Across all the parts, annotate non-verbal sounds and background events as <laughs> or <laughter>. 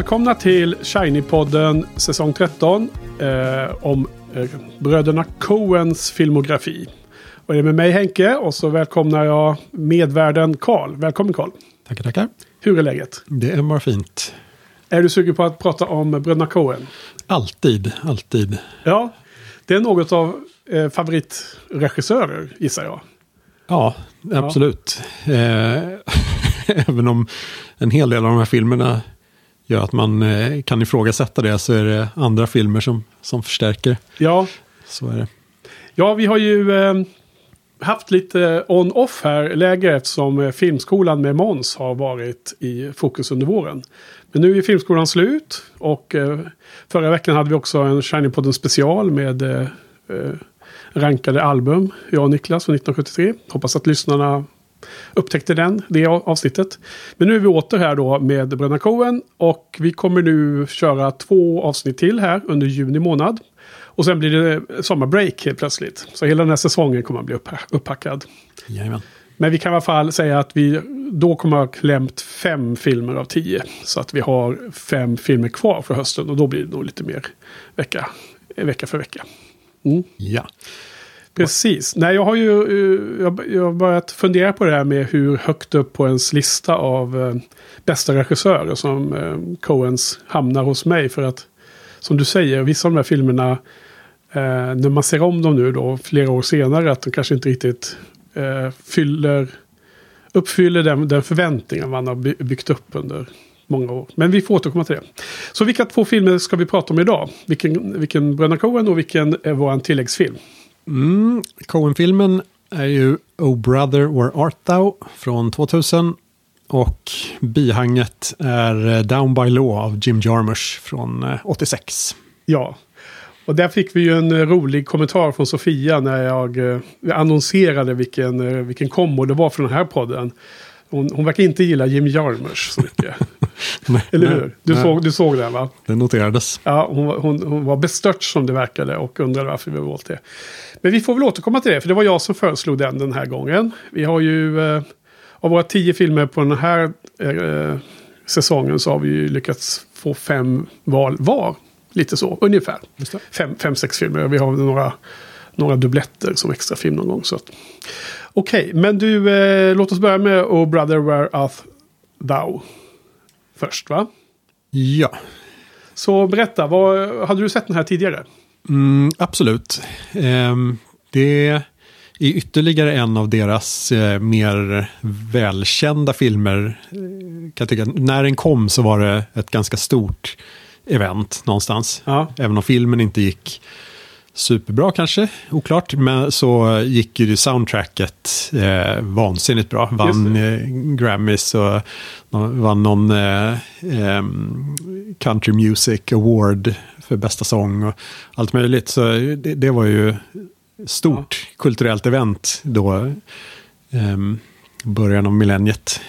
Välkomna till Shiny-podden säsong 13 eh, om eh, bröderna Coens filmografi. Och det är med mig Henke och så välkomnar jag medvärden Karl. Välkommen Karl. Tackar, tackar. Hur är läget? Det är bara fint. Är du sugen på att prata om bröderna Coen? Alltid, alltid. Ja, det är något av eh, favoritregissörer gissar jag. Ja, absolut. Eh, <laughs> även om en hel del av de här filmerna gör att man eh, kan ifrågasätta det så är det andra filmer som, som förstärker. Ja. Så är det. Ja, vi har ju eh, haft lite on-off här läge eftersom eh, filmskolan med Måns har varit i fokus under våren. Men nu är filmskolan slut och eh, förra veckan hade vi också en Shiny-podden special med eh, eh, rankade album, jag och Niklas från 1973. Hoppas att lyssnarna upptäckte den, det avsnittet. Men nu är vi åter här då med Bröderna Coen och vi kommer nu köra två avsnitt till här under juni månad. Och sen blir det sommarbreak helt plötsligt. Så hela den här säsongen kommer att bli upphackad. Jajamän. Men vi kan i alla fall säga att vi då kommer att ha klämt fem filmer av tio. Så att vi har fem filmer kvar för hösten och då blir det nog lite mer vecka, vecka för vecka. Mm. Ja. Precis. Nej, jag har ju eh, jag, jag har börjat fundera på det här med hur högt upp på ens lista av eh, bästa regissörer som eh, Coens hamnar hos mig. För att som du säger, vissa av de här filmerna, eh, när man ser om dem nu då flera år senare, att de kanske inte riktigt eh, fyller, uppfyller den, den förväntningen man har byggt upp under många år. Men vi får återkomma till det. Så vilka två filmer ska vi prata om idag? Vilken, vilken Bröderna Coen och vilken är vår tilläggsfilm? Mm, Coen-filmen är ju Oh Brother Where Art Thou från 2000. Och bihanget är eh, Down By Law av Jim Jarmusch från eh, 86. Ja, och där fick vi ju en eh, rolig kommentar från Sofia när jag annonserade vilken, vilken kombo det var från den här podden. Hon, hon verkar inte gilla Jim Jarmusch så mycket. <laughs> nej, Eller hur? Du, nej. Såg, du såg den va? Det noterades. Ja, hon, hon, hon var bestört som det verkade och undrade varför vi valt det. Men vi får väl återkomma till det, för det var jag som föreslog den den här gången. Vi har ju, eh, av våra tio filmer på den här eh, säsongen så har vi ju lyckats få fem val var. Lite så, ungefär. Fem, fem, sex filmer. Vi har några, några dubbletter som extra film någon gång. Okej, okay, men du, eh, låt oss börja med Oh Brother Where Art Thou. Först va? Ja. Så berätta, vad, hade du sett den här tidigare? Mm, absolut. Eh, det är ytterligare en av deras eh, mer välkända filmer. Eh, kan tycka. När den kom så var det ett ganska stort event någonstans. Ja. Även om filmen inte gick superbra kanske, oklart. Men så gick ju soundtracket eh, vansinnigt bra. Vann eh, Grammys och vann någon eh, eh, Country Music Award för bästa sång och allt möjligt. Så det, det var ju stort ja. kulturellt event då, början av millenniet.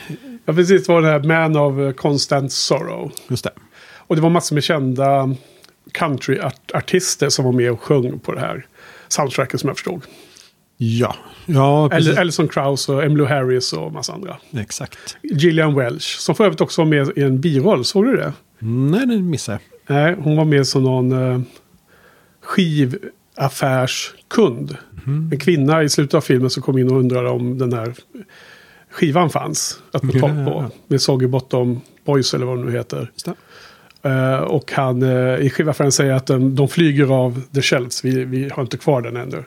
Ja, precis. Det var det här Man of Constant Sorrow. Just det. Och det var massor med kända countryartister som var med och sjöng på det här soundtracket som jag förstod. Ja. ja precis. Alison Krauss och Emmylou Harris och massa andra. Exakt. Gillian Welch, som för övrigt också var med i en biroll. Såg du det? Nej, det missade jag. Nej, hon var med som någon uh, skivaffärskund. Mm. En kvinna i slutet av filmen som kom in och undrade om den här skivan fanns. Att få tag på. Med Soggy Bottom Boys eller vad det nu heter. Uh, och han uh, i skivaffären säger att de, de, flyger av The Shells. Vi, vi har inte kvar den ännu.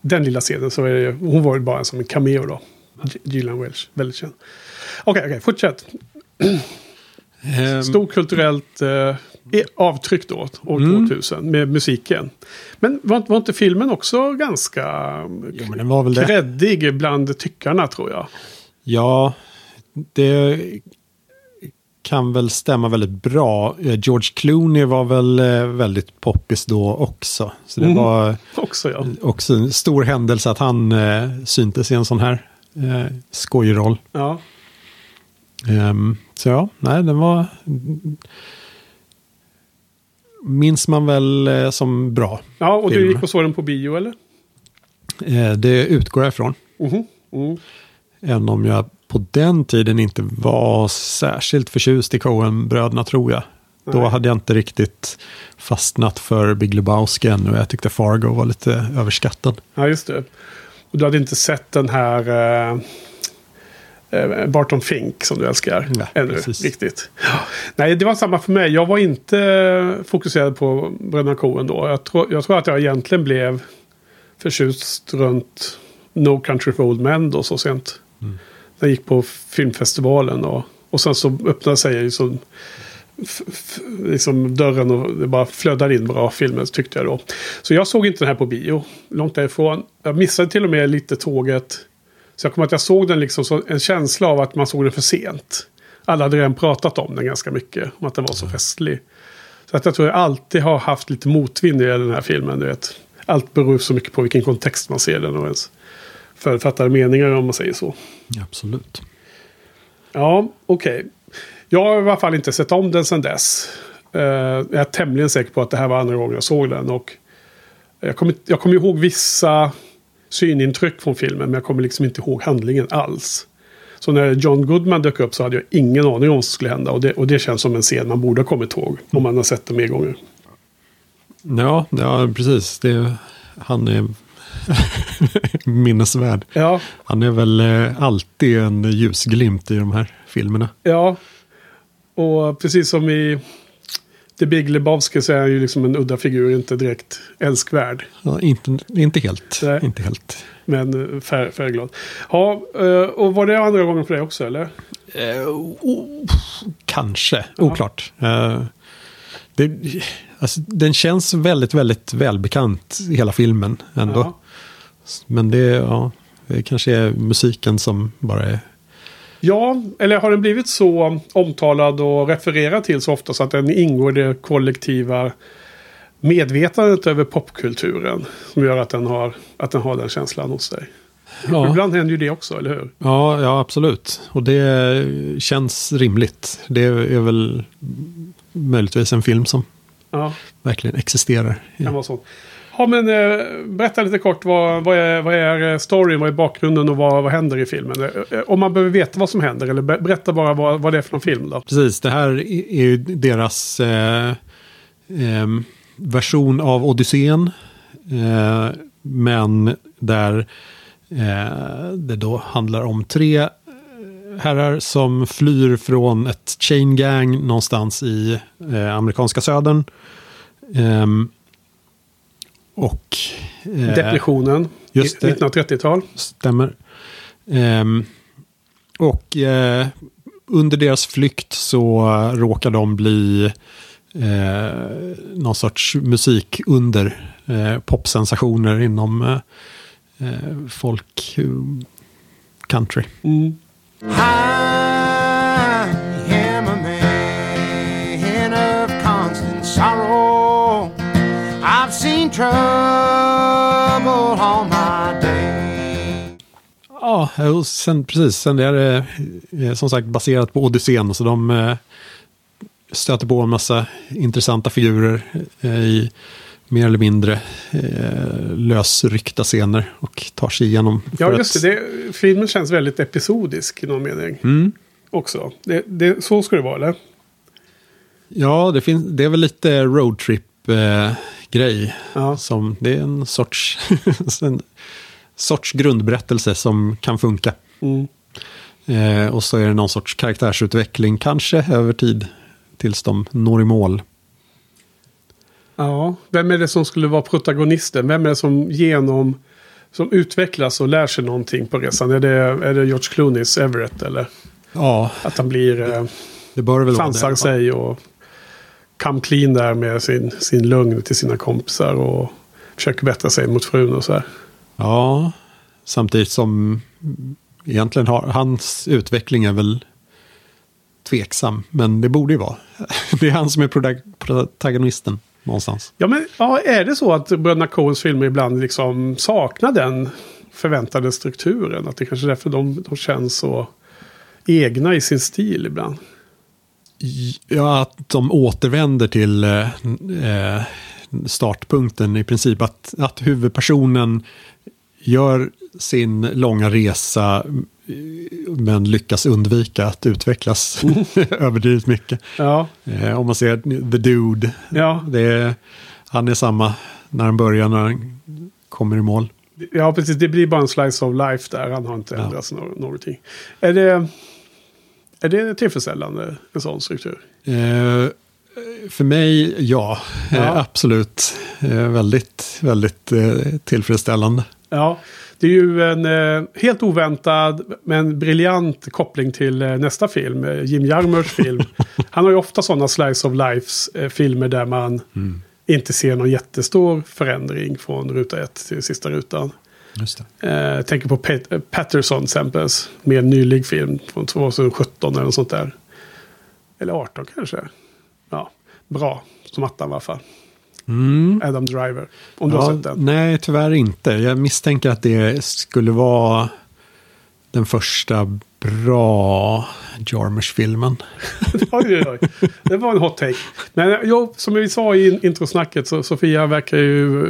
Den lilla scenen så är det, hon var ju bara som en cameo då. Gillian Welch, väldigt känd. Okej, okay, okay, fortsätt. Um, Stor kulturellt i avtryck då, år Mm. 2000, med musiken. Men var, var inte filmen också ganska Jo, kreddig bland tyckarna tror jag? Ja, det kan väl stämma väldigt bra. Eh, George Clooney var väl eh, väldigt poppis då också. Så det Mm. var Också ja. också en stor händelse att han eh, syntes i en sån här eh, skojroll. ja. Ehm, så ja, nej, den var... Minns man väl eh, som bra. Ja, och du Film. gick och såg den på bio eller? Eh, det utgår jag ifrån. Mhm. Mm. Även om jag på den tiden inte var särskilt förtjust i Coen-bröderna tror jag. Då hade jag inte riktigt fastnat för Big Lebowski ännu. Jag tyckte Fargo var lite överskattad. Ja, just det. Och du hade inte sett den här eh, eh, Barton Fink som du älskar Nej, ännu precis. riktigt. Nej, det var samma för mig. Jag var inte fokuserad på Bröderna Coen då. Jag tror, jag tror att jag egentligen blev förtjust runt No Country for Old Men då så sent. Mm. Jag gick på filmfestivalen och, och sen så öppnade sig liksom, liksom dörren och det bara flödade in bra filmer tyckte jag då. Så jag såg inte den här på bio. Långt därifrån. Jag missade till och med lite tåget. Så jag kommer att jag såg den liksom som en känsla av att man såg den för sent. Alla hade redan pratat om den ganska mycket. Om att den var så festlig. Så att jag tror jag alltid har haft lite motvind i den här filmen. Du vet. Allt beror så mycket på vilken kontext man ser den och ens författade meningar om man säger så. Absolut. Ja, okej. Jag har i alla fall inte sett om den sedan dess. Eh, jag är tämligen säker på att det här var andra gången jag såg den. Och jag kommer jag kommer ihåg vissa synintryck från filmen, men jag kommer liksom inte ihåg handlingen alls. Så när John Goodman dök upp så hade jag ingen aning om vad som skulle hända. Och det, och det känns som en scen man borde ha kommit ihåg. Om man har sett den mer gånger. Ja, ja precis. Det, han är <laughs> minnesvärd. Ja, Han är väl eh, alltid en ljusglimt i de här filmerna. ja. Och precis som i The Big Lebowski så är han ju liksom en udda figur, inte direkt älskvärd. Ja, inte, inte helt. Nej. Inte helt. Men eh, fär, färgglad. Ja, eh, och var det andra gången för dig också eller? Eh, o- kanske, oklart. Eh, det, alltså, den känns väldigt, väldigt välbekant, hela filmen ändå. Ja. Men det, ja, det kanske är musiken som bara är... Ja, eller har den blivit så omtalad och refererad till så ofta så att den ingår i det kollektiva medvetandet över popkulturen. Som gör att den har, att den, har den känslan hos dig. Ja, Ibland händer ju det också, eller hur? ja, ja, absolut. Och det känns rimligt. Det är väl möjligtvis en film som Ja, verkligen existerar. kan vara. Ja, men eh, berätta lite kort vad, vad, är, vad är eh, storyn, vad är bakgrunden och vad, vad händer i filmen? Eh, om man behöver veta vad som händer, eller berätta bara vad, vad det är för någon film då. Precis, det här är ju deras eh, version av Odysseen. Eh, men där eh, det då handlar om tre herrar som flyr från ett chain gang någonstans i eh, amerikanska södern. Ehm, och... eh, Depressionen, just det. 1930-tal. Stämmer. Ehm, och eh, under deras flykt så råkar de bli eh, någon sorts musikunder. Eh, popsensationer inom eh, eh, folk eh, country. Mm. Trouble all my day. Ja, och sen, precis. Sen är det eh, som sagt baserat på Odysseen. Så de eh, stöter på en massa intressanta figurer eh, i mer eller mindre eh, lösryckta scener. Och tar sig igenom. Ja, just att- det. det. Filmen känns väldigt episodisk i någon mening. Mm. Också. Det, det, så ska det vara, eller? Ja, det, finns, det är väl lite roadtrip-grej. Ja. som det är en sorts, <laughs> en sorts grundberättelse som kan funka. Mm. Eh, och så är det någon sorts karaktärsutveckling, kanske över tid, tills de når i mål. Ja, vem är det som skulle vara protagonisten? Vem är det som genom... Som utvecklas och lär sig någonting på resan? Är det, är det George Clooneys Everett eller? Ja, Att han blir... Eh, det bör väl sansar sig och come clean där med sin, sin lugn till sina kompisar. Och försöker bättra sig mot frun och så här. Ja, samtidigt som egentligen har hans utveckling är väl tveksam. Men det borde ju vara. <laughs> Det är han som är protagonisten någonstans. Ja, men ja, är det så att bröderna Coens filmer ibland liksom saknar den förväntade strukturen? Att det kanske är därför de, de känns så egna i sin stil ibland? Ja, att de återvänder till eh, eh, startpunkten i princip. Att, att huvudpersonen gör sin långa resa eh, men lyckas undvika att utvecklas <laughs> överdrivet mycket. Ja, Eh, om man ser The Dude, ja, är, han är samma när han börjar, när han kommer i mål. ja precis. Det blir bara en slice of life där. Han har inte Ja. ändrats nå- någonting. Är det, är det tillfredsställande, en sån struktur? Eh, för mig, ja, Ja. Eh, absolut. Eh, väldigt, väldigt eh, tillfredsställande. Ja, det är ju en eh, helt oväntad men briljant koppling till eh, nästa film, eh, Jim Jarmers film. <laughs> Han har ju ofta sådana slice of lives eh, filmer där man inte ser någon jättestor förändring från ruta ett till sista rutan. Eh, tänker på Pat- eh, Patterson till exempel, med en nylig film från 2017 eller något sånt där. Eller 18 kanske. Ja, bra som attan i alla fall. Adam Driver, om du har Ja, sett den. nej, tyvärr inte. Jag misstänker att det skulle vara den första bra <laughs> oj. Det var en hot take. Men jo, som vi sa i introsnacket så Sofia verkar ju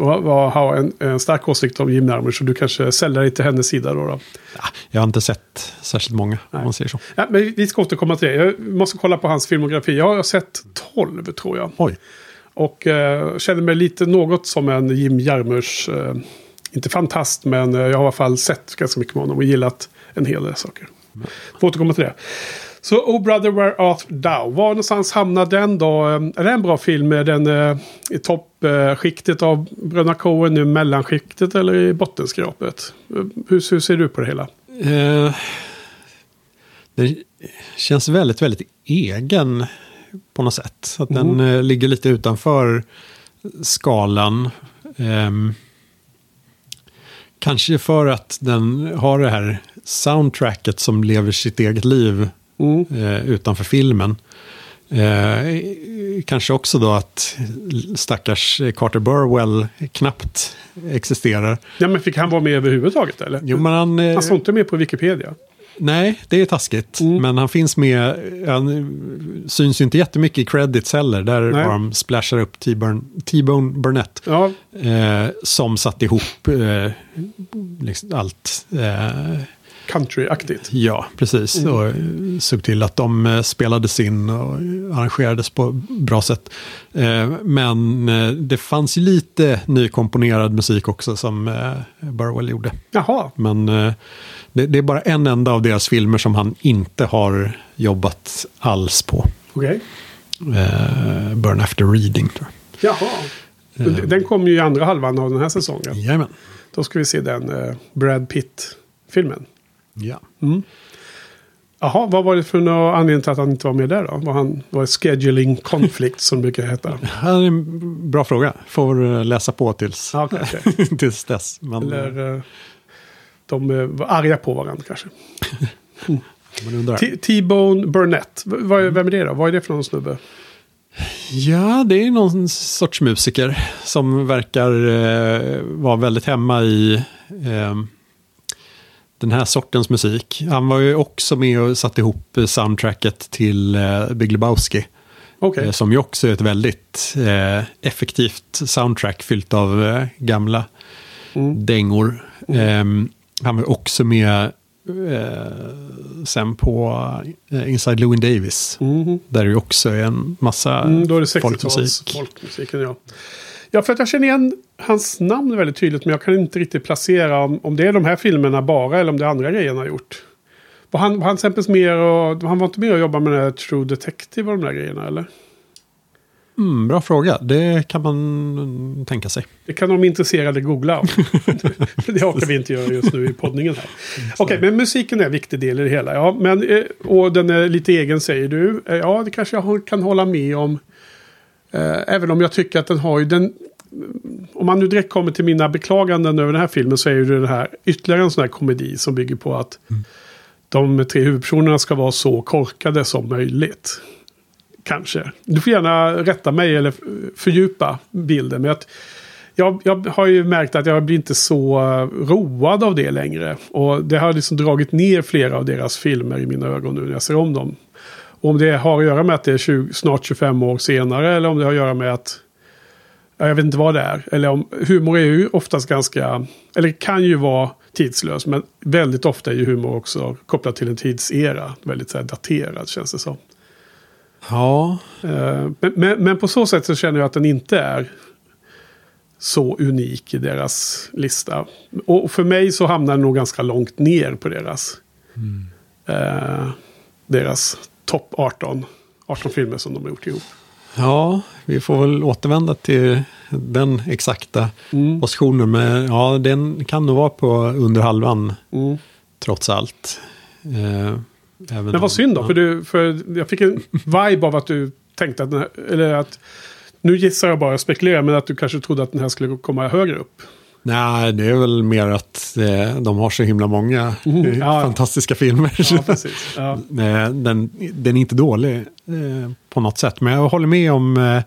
eh, ha, en, en stark åsikt om Jim Jarmusch. Så du kanske säljer dig till hennes sida då. då. Ja, jag har inte sett särskilt många, Nej. om man säger så. Ja, men vi ska återkomma till det. Jag måste kolla på hans filmografi. Jag har sett 12 tror jag. Oj, Och eh, känner mig lite något som en Jim Jarmusch. Eh, inte fantast, men eh, jag har i alla fall sett ganska mycket med honom och gillat en hel del saker. Får återkomma till det. Så Oh Brother Where Art Thou. Var någonstans hamnar den då? Eh, Är det en bra film? Är den eh, i toppskiktet av Bröderna Coen nu? Mellanskiktet eller i bottenskrapet? Eh, Hur, hur ser du på det hela? Eh, den känns väldigt, väldigt egen på något sätt. Så att den eh, ligger lite utanför skalan. Ehm, kanske för att den har det här soundtracket som lever sitt eget liv Mm. eh, utanför filmen. Eh, kanske också då att stackars Carter Burwell knappt existerar. Ja, men fick han vara med överhuvudtaget eller? Jo, men han, eh, Han står inte med på Wikipedia. Nej, det är taskigt. Mm. Men han finns med, han syns ju inte jättemycket i credits heller. Där Nej. de splashar upp T-Bone Burnett. Ja, Eh, som satt ihop eh, liksom allt. Eh, countryaktigt. ja, precis. Mm. Och eh, såg till att de eh, spelades in och arrangerades på bra sätt. Eh, men det fanns ju lite nykomponerad musik också som Burwell gjorde. Jaha, Men det, är bara en enda av deras filmer som han inte har jobbat alls på. okej. Eh, Burn After Reading tror jag. Jaha. Den- kommer ju i andra halvan av den här säsongen. Jajamän. Då ska vi se den Brad Pitt-filmen. Ja. Jaha, vad var det för någon anledning till att han inte var med där då? Var, han, var det scheduling conflict som det brukar heta? <laughs> Det här är en bra fråga. Får eh, läsa på tills, okej, okej. <laughs> tills dess. Men, Eller eh, de eh, var arga på varandra kanske. <laughs> T- T-Bone Burnett. V- Vem är det då? Vad är det för någon snubbe? Ja, det är någon sorts musiker som verkar eh, vara väldigt hemma i eh, den här sortens musik. Han var ju också med och satte ihop soundtracket till eh, Big Lebowski. Okej. Eh, Som ju också är ett väldigt eh, effektivt soundtrack fyllt av eh, gamla Mm. dängor. Ehm, han var också med sen på Inside Llewyn Davis. Mhm. Där det ju också är en massa Mm, då är det 60-tals folkmusik. folkmusiken. Ja. Ja, för att jag känner igen hans namn väldigt tydligt. Men jag kan inte riktigt placera om, om det är de här filmerna bara eller om det är andra grejer han har gjort. Var han, var han till exempel med och, han var inte med och jobbade med det här True Detective och de där grejerna eller? Mm, bra fråga, det kan man tänka sig. Det kan de intresserade googla om. <laughs> Det orkar vi inte göra just nu i poddningen här. Okej, men musiken är en viktig del i det hela. Ja, men, eh, och den är lite egen säger du. Eh, Ja, det kanske jag kan hålla med om. Eh, även om jag tycker att den har ju den... Om man nu direkt kommer till mina beklaganden över den här filmen så är ju det här ytterligare en sån här komedi som bygger på att de tre huvudpersonerna ska vara så korkade som möjligt. Kanske. Du får gärna rätta mig eller fördjupa bilden. Men att jag, jag har ju märkt att jag blir inte så road av det längre. Och det har liksom dragit ner flera av deras filmer i mina ögon nu när jag ser om dem. Om det har att göra med att det är 20, snart 25 år senare eller om det har att göra med att ja, jag vet inte vad det är. Eller om humor är ju oftast ganska, eller kan ju vara tidslös. Men väldigt ofta är ju humor också kopplat till en tidsera. Väldigt så daterad känns det som. Ja, Eh, Men, men, men på så sätt så känner jag att den inte är så unik i deras lista. Och för mig så hamnar den nog ganska långt ner på deras, eh, deras topp 18, 18 filmer som de har gjort ihop. ja, vi får väl återvända till den exakta Mm. positionen. Men ja, den kan nog vara på under halvan Mm. trots allt. Eh, Men om- vad synd då, ja. för, du, för jag fick en vibe av att du tänkte att den här, eller att, nu gissar jag bara, spekulerar, men att du kanske trodde att den här skulle komma högre upp. Nej, det är väl mer att eh, de har så himla många Mhm. <laughs> ja. fantastiska filmer. Ja, precis. Ja. <laughs> Eh, den, den är inte dålig eh, på något sätt. Men jag håller med om eh,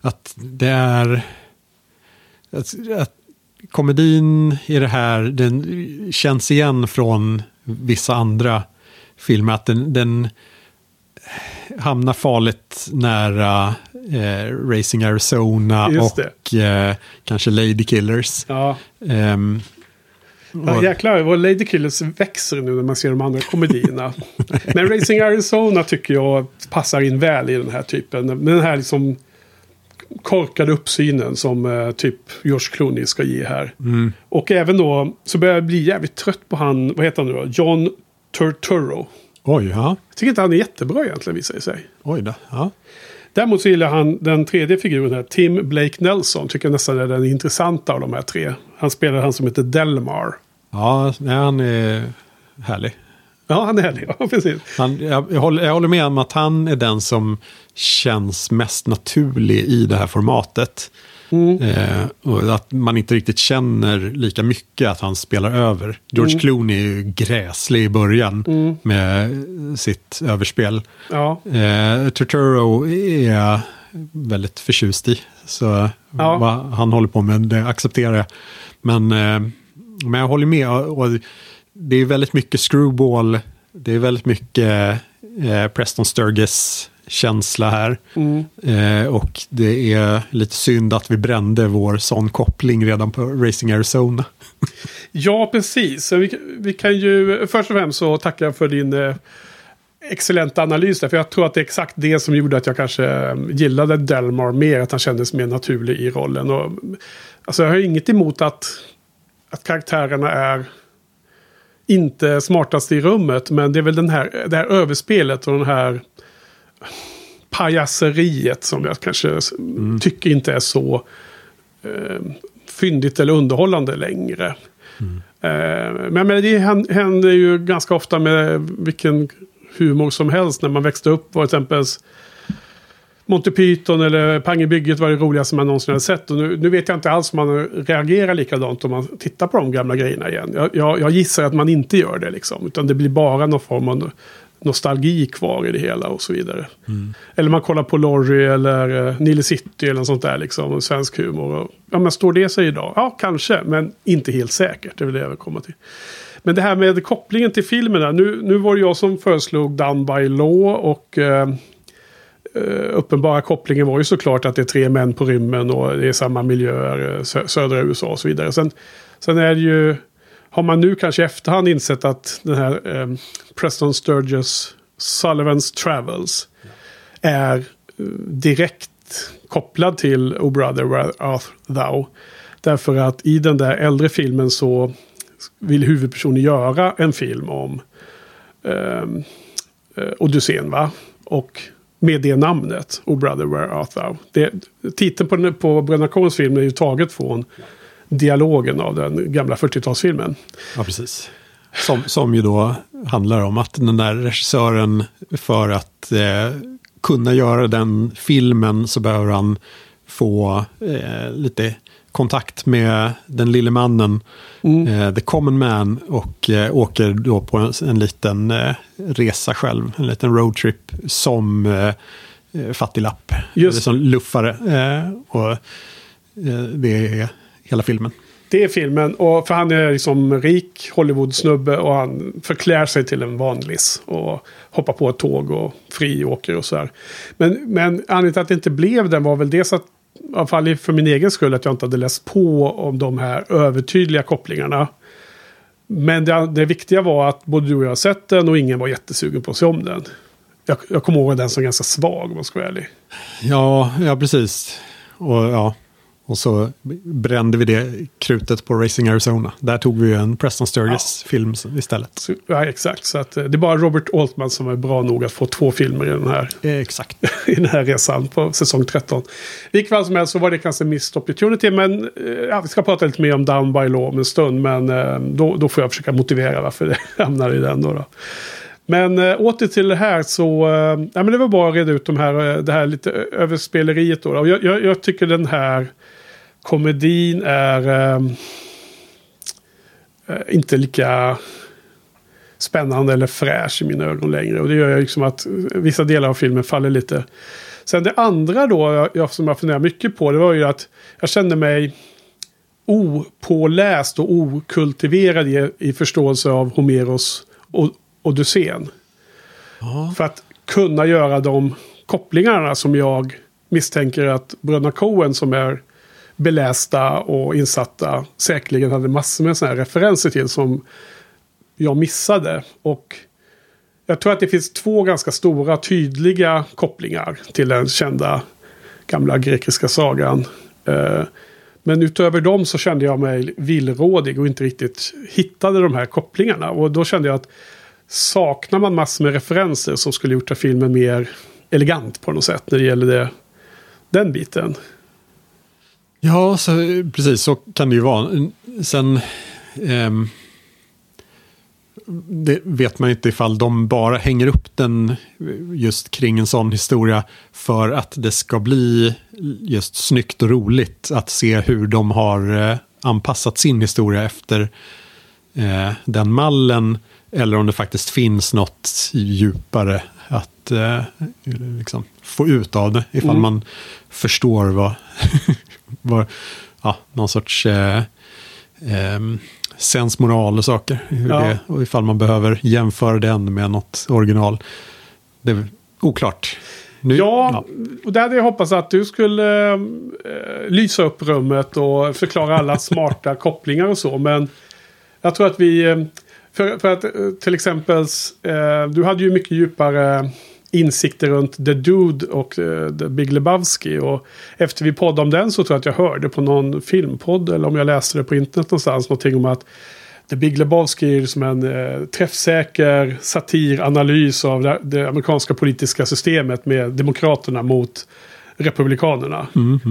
att det är... Att, att komedin i det här, den känns igen från vissa andra filmer. Att den, den hamnar farligt nära eh, Racing Arizona Just och eh, kanske Lady Killers. Ja. Ehm, Ja, jäklar vad Lady Killers växer nu när man ser de andra komedierna. <laughs> Men Racing Arizona tycker jag passar in väl i den här typen. Med den här liksom korkade uppsynen som eh, typ George Clooney ska ge här. Och även då så börjar jag bli jävligt trött på han, vad heter han nu då? John Turturro. oj, ja. Jag tycker inte han är jättebra egentligen visar det sig. Oj då. Ja. Däremot så gillar han den tredje figuren här, Tim Blake Nelson. Tycker jag nästan är den intressanta av de här tre. Han spelar han som heter Delmar. Ja, nej, han är härlig. Ja, han är härlig. <laughs> Ja, precis. Han, jag, jag, håller, jag håller med om att han är den som känns mest naturlig i det här formatet. Eh, och att man inte riktigt känner lika mycket att han spelar över. George Clooney är ju gräslig i början med sitt överspel. Ja. Eh, Turturro är jag väldigt förtjust i. Så Ja. vad han håller på med, det accepterar jag. Men, eh, men jag håller med. Och och det är väldigt mycket screwball. Det är väldigt mycket eh, Preston Sturges känsla här. Eh, och det är lite synd att vi brände vår sån koppling redan på Racing Arizona. <laughs> Ja, precis. Vi, vi kan ju först och främst så tacka jag för din eh, excellenta analys där. För jag tror att det är exakt det som gjorde att jag kanske eh, gillade Delmar mer. Att han kändes mer naturlig i rollen. Och, alltså jag har inget emot att, att karaktärerna är inte smartast i rummet. Men det är väl den här, det här överspelet och den här pajaseriet som jag kanske s- tycker inte är så eh, fyndigt eller underhållande längre. Eh, men det hän- händer ju ganska ofta med vilken humor som helst när man växte upp. Var exempel Monty Python eller Pang i bygget var det roligaste man någonsin hade sett. Och nu, nu vet jag inte alls om man reagerar likadant om man tittar på de gamla grejerna igen. Jag, jag, jag gissar att man inte gör det liksom. Utan det blir bara någon form av nostalgi kvar i det hela och så vidare. Eller man kollar på Lorry eller uh, Nile City eller något sånt där liksom. Svensk humor. Och, ja men står det sig idag? Ja kanske, men inte helt säkert. Det är väl det jag vill komma till. Men det här med kopplingen till filmerna. Nu, nu var det jag som föreslog Done by Law och eh, eh, uppenbara kopplingen var ju såklart att det är tre män på rymmen och det är samma miljöer, sö södra USA och så vidare. Sen, sen är det ju, har man nu kanske i efterhand insett att den här eh, Preston Sturges Sullivans Travels är eh, direkt kopplad till O Brother Where Art Thou. Därför att i den där äldre filmen så vill huvudpersonen göra en film om eh, eh Odysseen. Va? Och med det namnet, O Brother Where Art Thou. Det, titeln på, på Bröderna Coens film är ju taget från dialogen av den gamla 40-talsfilmen. Ja, precis. Som, som ju då handlar om att den där regissören för att eh, kunna göra den filmen så behöver han få eh, lite kontakt med den lille mannen, eh, The Common Man, och eh, åker då på en, en liten eh, resa själv, en liten roadtrip som eh, eh, fattiglapp, Just. eller som luffare. Eh, och eh, det är hela filmen. Det är filmen. Och för han är liksom rik Hollywood-snubbe och han förklär sig till en vanlis. Och hoppar på ett tåg och friåker och så här. Men, men anledningen till att det inte blev den var väl dels att, i alla fall för min egen skull, att jag inte hade läst på om de här övertydliga kopplingarna. Men det, det viktiga var att både du och jag har sett den och ingen var jättesugen på att se om den. Jag, jag kommer ihåg den som ganska svag om man ska vara ärlig. Ja, ja precis. Och, ja. Och så brände vi det krutet på Racing Arizona. Där tog vi ju en Preston Sturges-film istället. Så, ja, exakt. Så att, eh, det är bara Robert Altman som är bra nog att få två filmer i den här Eh, Exakt. <laughs> i den här resan på säsong 13. Likväl som helst så var det kanske en missed opportunity. Men eh, ja, vi ska prata lite mer om Down by Law om en stund. Men då, då får jag försöka motivera varför det <laughs> hamnar i den. Då, då. Men äh, åter till det här så... Äh, ja, men det var bara att reda ut de här, det här lite överspeleriet. Då. Och jag, jag, jag tycker den här komedin är... ehm, eh, inte lika spännande eller fräsch i mina ögon längre. Och det gör ju liksom att eh, vissa delar av filmen faller lite. Sen det andra då, jag, jag, som jag funderar mycket på, det var ju att jag kände mig opåläst och okultiverad i, i förståelse av Homeros och Odysseen. För att kunna göra de kopplingarna som jag misstänker att bröderna Coen som är belästa och insatta säkerligen hade massor med sådana här referenser till som jag missade. Och jag tror att det finns två ganska stora tydliga kopplingar till den kända gamla grekiska sagan. Eh, men utöver dem så kände jag mig villrådig och inte riktigt hittade de här kopplingarna. Och då kände jag att saknar man massor med referenser som skulle gjort filmen mer elegant på något sätt när det gäller det, den biten. Ja, så, precis så kan det ju vara. Sen ehm, det vet man inte ifall de bara hänger upp den just kring en sån historia för att det ska bli just snyggt och roligt att se hur de har eh, anpassat sin historia efter eh, den mallen eller om det faktiskt finns något djupare att eh, liksom få ut av det ifall Mm. man förstår vad, <laughs> vad ja, någon sorts eh, ehm, sensmoral och saker. Hur Ja. det, och ifall man behöver jämföra den med något original. Det är oklart. Nu, Ja, och där hade jag hoppats att du skulle eh, lysa upp rummet och förklara alla <laughs> smarta kopplingar och så. Men jag tror att vi... eh, För, för att eh, till exempel, eh, du hade ju mycket djupare insikter runt The Dude och eh, The Big Lebowski. Och efter vi poddade om den så tror jag att jag hörde på någon filmpodd eller om jag läste det på internet någonstans någonting om att The Big Lebowski är som en eh, träffsäker satiranalys av det, det amerikanska politiska systemet med demokraterna mot republikanerna.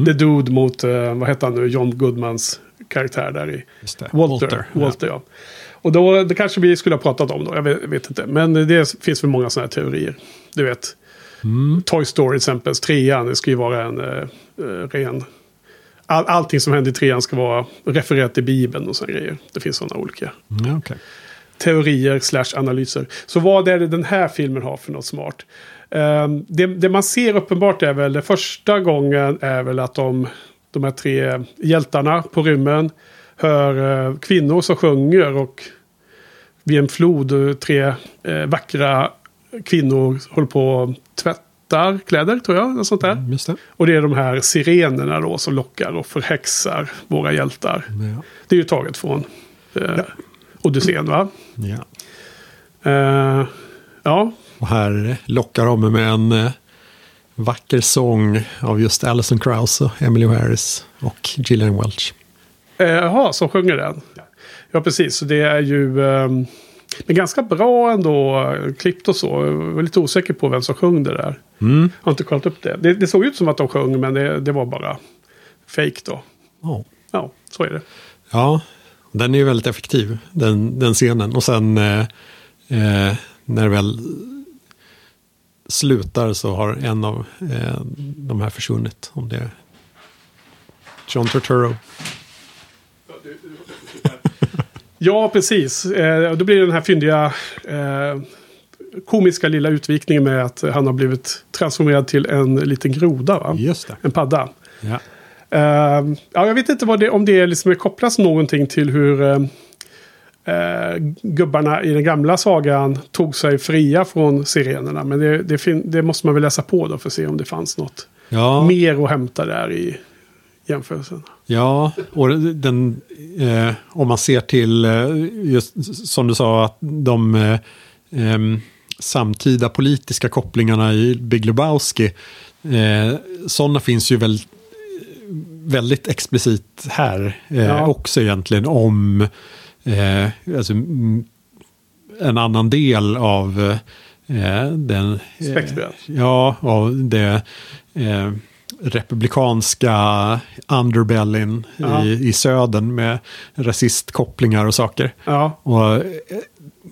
The Dude mot, eh, vad heter han nu, John Goodmans karaktär där i det. Walter. Walter, ja. Och då, det kanske vi skulle ha pratat om då, jag vet, vet inte. Men det finns väl många sådana här teorier. Du vet, Toy Story till exempel, trean, det ska ju vara en eh, eh, ren... All, allting som händer i trean ska vara refererat till Bibeln och sådana grejer. Det finns sådana olika Ja, okej. teorier slash analyser. Så vad är det den här filmen har för något smart? Ehm, det, det man ser uppenbart är väl, det första gången är väl att de, de här tre hjältarna på rymmen hör eh, kvinnor som sjunger och vid en flod tre eh, vackra kvinnor håller på och tvättar kläder tror jag. Något sånt där. Just det. Och det är de här sirenerna då som lockar och förhäxar våra hjältar. Ja. Det är ju taget från eh, Odysseen va? Ja. Eh, ja, Och här lockar de med en eh, vacker sång av just Alison Krauss och Emily Harris och Gillian Welch. Eh, Jaha, som sjunger den. Ja, precis. Så det är ju ehm, men ganska bra ändå klippt och så. Jag var lite osäker på vem som sjöng det där. Mm. Jag har inte kollat upp det. Det, det såg ut som att de sjöng, men det, det var bara fake då. Ja. Ja, så är det. Ja, den är ju väldigt effektiv, den, den scenen. Och sen eh, eh, när det väl slutar så har en av eh, de här försvunnit. Om det är John Turturro. Ja, precis. Eh, då blir det den här fyndiga eh, komiska lilla utvikningen med att han har blivit transformerad till en liten groda. Va? Just det. En padda. Ja. Eh, ja, jag vet inte vad det, om det liksom är kopplas någonting till hur eh, gubbarna i den gamla sagan tog sig fria från sirenerna. Men det, det, det måste man väl läsa på då för att se om det fanns något Ja, mer att hämta där i jämförelsen. ja, och den, eh, om man ser till, eh, just som du sa, att de eh, samtida politiska kopplingarna i Big Lebowski, eh, sådana finns ju väl väldigt explicit här eh, Ja. också egentligen om eh, alltså, mm, en annan del av eh, den... Spektrat. Ja, av det republikanska underbellyn Ja. i, i södern med rasistkopplingar och saker. Ja, Och eh,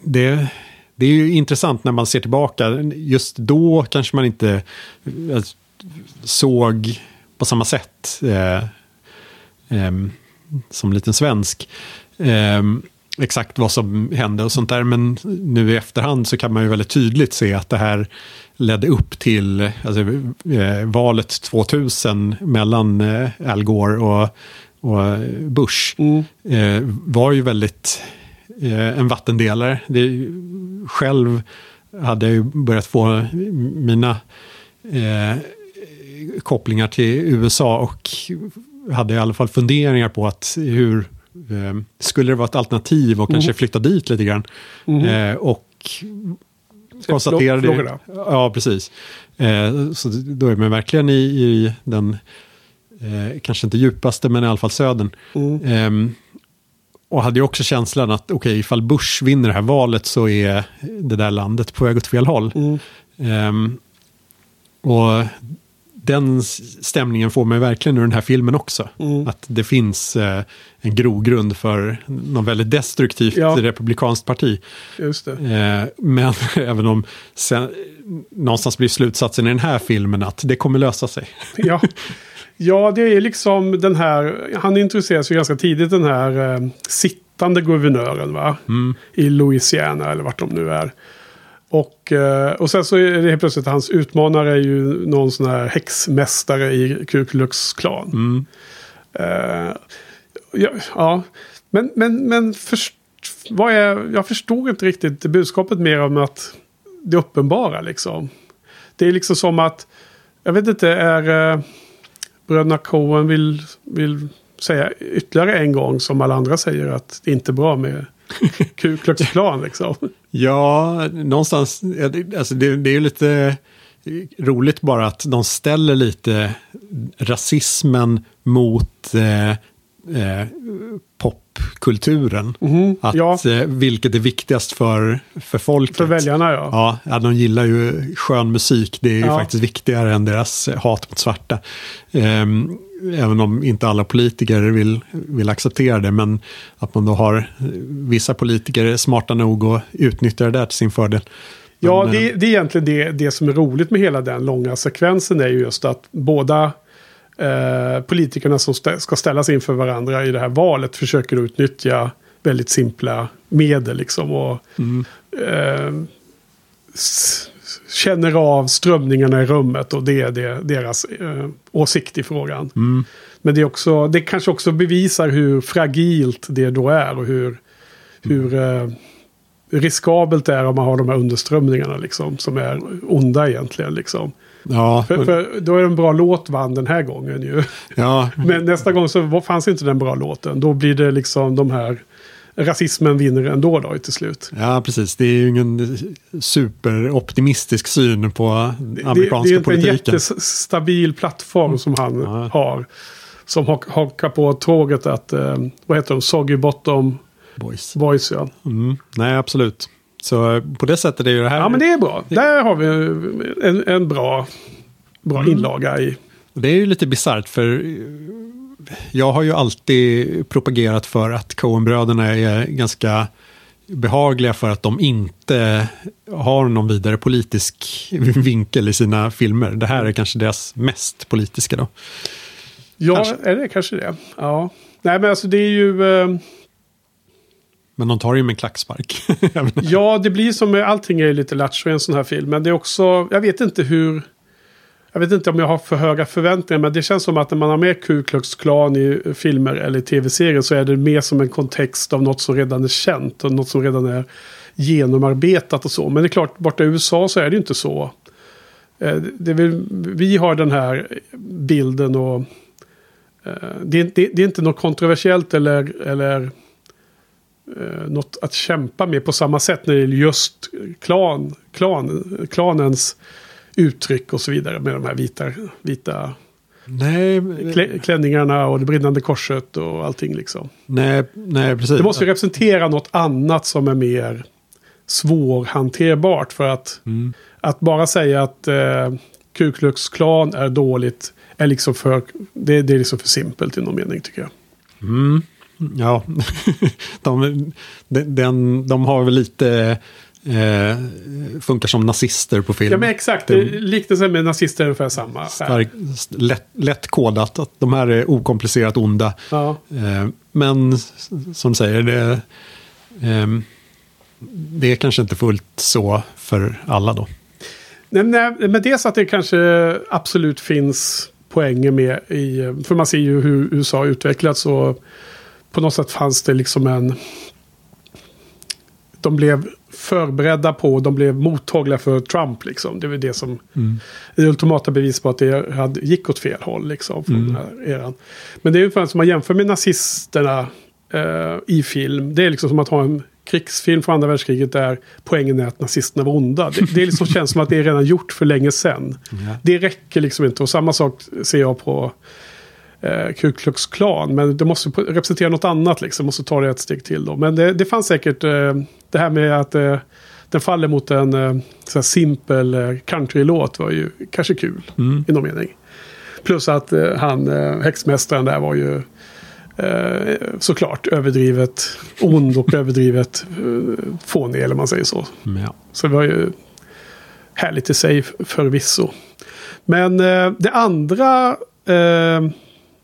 det, det är ju intressant när man ser tillbaka. Just då kanske man inte eh, såg på samma sätt eh, em, som liten svensk. em, exakt vad som hände och sånt där. Men nu i efterhand så kan man ju väldigt tydligt se att det här ledde upp till alltså, eh, valet 2000 mellan eh, Al Gore och, och Bush. Mm. Eh, var ju väldigt eh, en vattendelare. Det, själv hade jag ju börjat få mina eh, kopplingar till USA och hade i alla fall funderingar på att hur skulle det vara ett alternativ och kanske flytta dit lite grann. Eh, och konstaterade... Florida. Ja, precis. Eh, så då är man verkligen i, i den, eh, kanske inte djupaste, men i alla fall södern. Mm. Ehm, och hade ju också känslan att okej, ifall Bush vinner det här valet så är det där landet på väg åt fel håll. Mm. Ehm, och den stämningen får man verkligen ur den här filmen också. Mm. Att det finns eh, en grogrund för något väldigt destruktivt Ja. republikanskt parti. just det. Eh, men <laughs> även om sen, någonstans blir slutsatsen i den här filmen att det kommer lösa sig. <laughs> Ja. ja, det är liksom den här, han introduceras ju ganska tidigt den här eh, sittande guvernören va? I Louisiana eller vart de nu är. Och, eh, och sen så är det helt plötsligt hans utmanare är ju någon sån här häxmästare i Ku Klux Klan. Eh, ja, ja, men, men, men först, vad är, jag förstår inte riktigt budskapet mer om att det uppenbara liksom. Det är liksom som att, jag vet inte, är eh, bröderna Coen vill, vill säga ytterligare en gång som alla andra säger att det inte är bra med <laughs> Ku Klux Klan liksom. Ja, någonstans, alltså det, det är ju lite roligt bara att de ställer lite rasismen mot eh, eh, popkulturen. Att, ja. eh, vilket är viktigast för, för folket. För väljarna ja. Ja, ja, de gillar ju skön musik. Det är ju Ja. faktiskt viktigare än deras hat mot svarta. Ehm, även om inte alla politiker vill, vill acceptera det. Men att man då har eh, vissa politiker smarta nog att utnyttja det där till sin fördel. Ja, Men, det, eh, det är egentligen det, det som är roligt med hela den långa sekvensen är ju just att båda eh, politikerna som stä- ska ställas inför varandra i det här valet försöker utnyttja väldigt simpla medel liksom. Och, eh, s- känner av strömningarna i rummet och det är det, deras eh, åsikt i frågan. Men det, är också, det kanske också bevisar hur fragilt det då är och hur, hur eh, riskabelt det är om man har de här underströmningarna liksom, som är onda egentligen. Liksom. Ja, För, för då är det en bra låt vann den här gången ju. ja, <laughs> Men nästa gång så fanns inte den bra låten. Då blir det liksom de här... Rasismen vinner ändå då till slut. ja, precis. Det är ju ingen superoptimistisk syn på Det, det amerikanska är inte en politiken. jättestabil plattform som han Ja. har. Som hak- hakar på tåget att, eh, vad heter de, Soggy Bottom Boys. Boys ja. Mm. Nej, absolut. Så eh, på det sättet är ju det här... Ja men det är bra. Där har vi en, en bra, bra Mm. inlaga i. Det är ju lite bisarrt för jag har ju alltid propagerat för att Coen-bröderna är ganska behagliga för att de inte har någon vidare politisk <laughs> vinkel i sina filmer. Det här är kanske deras mest politiska då. Ja, Kanske. är det kanske det? Ja. Nej, men alltså det är ju... Eh, Men de tar ju med en klackspark. <laughs> Ja, det blir som med allting är lite lattjo i en sån här film. Men det är också... Jag vet inte hur... Jag vet inte om jag har för höga förväntningar. Men det känns som att när man har med Ku Klux Klan i eh, filmer eller tv-serier så är det mer som en kontext av något som redan är känt. Och något som redan är genomarbetat och så. Men det är klart, borta i USA så är det ju inte så. Eh, det väl, vi har den här bilden och eh, det, är- det, det är inte något kontroversiellt eller, eller något att kämpa med på samma sätt när det gäller just klan, klan, klanens uttryck och så vidare med de här vita, vita nej, klä, klänningarna och det brinnande korset och allting liksom. nej, nej, precis. Det måste ju representera något annat som är mer svårhanterbart för att Mm. att bara säga att eh, Ku Klux Klan är dåligt är liksom för, det, det är liksom för simpelt i någon mening tycker jag. Mm, ja, <laughs> de, de, den, de har väl lite... Eh, funkar som nazister på film. Ja men exakt, Det- liknelsen med nazister är ungefär samma. Stark, lätt, lätt kodat att de här är okomplicerat onda. Ja. Eh, men som säger, det, ehm, det är kanske inte fullt så för alla då. Nej, nej, men dels att det kanske absolut finns poänger med i... För man ser ju hur USA utvecklats och på något sätt fanns det liksom en... De blev förberedda på, de blev mottagliga för Trump liksom. Det var det som... Det ultimata bevis på att det hade, gick åt fel håll liksom. Från den här eran. Men det är ungefär som man jämför med nazisterna eh, i film. Det är liksom som att ha en krigsfilm från andra världskriget där poängen är att nazisterna var onda. Det, det är liksom känns som att det är redan gjort för länge sedan. Ja. Det räcker liksom inte. Och samma sak ser jag på eh, Ku Klux Klan. Men det måste representera något annat liksom. Måste ta det ett steg till då. Men det, det fanns säkert eh, det här med att eh, den faller mot en eh, simpel eh, countrylåt var ju kanske kul i någon mening. Plus att eh, han, eh, häxmästaren där var ju eh, såklart överdrivet ond och <laughs> överdrivet eh, fånig eller man säger så. Men ja. Så det var ju härligt i sig förvisso. Men eh, det andra eh,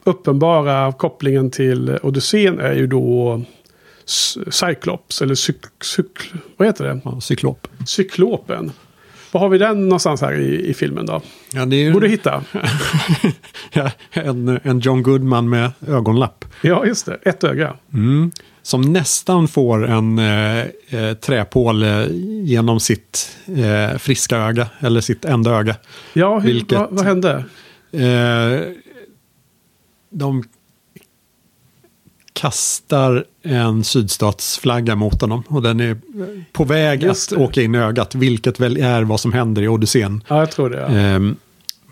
uppenbara kopplingen till Odysseen är ju då Cyclops, eller cyk, cyk, vad heter det? Ja, cyklop. Cyklopen. Var har vi den någonstans här i, i filmen då? Ja, det är ju hitta? <laughs> ja, en, en John Goodman med ögonlapp. Ja, just det. Ett öga. Mm. Som nästan får en eh, eh, träpål eh, genom sitt eh, friska öga, eller sitt enda öga. Ja, hur, Vilket- vad, vad hände? Eh, de kastar en sydstatsflagga mot honom och den är på väg Just att det. åka in i ögat, vilket väl är vad som händer i Odysseen. Ja, jag tror det. Ja. Ehm,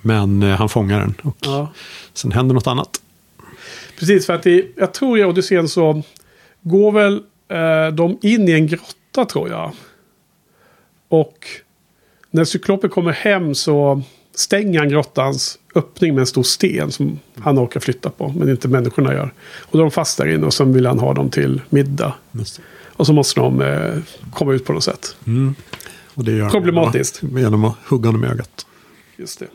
men eh, han fångar den och Ja. sen händer något annat. Precis, för att i, jag tror i Odysseen så går väl eh, de in i en grotta tror jag. Och när cyklopen kommer hem så stänger han grottans öppning med en stor sten som han orkar flytta på, men inte människorna gör. Och då är de fast där inne och sen vill han ha dem till middag. Och så måste de eh, komma ut på något sätt. Och det gör Problematiskt. Genom, genom att hugga honom i ögat. Just det.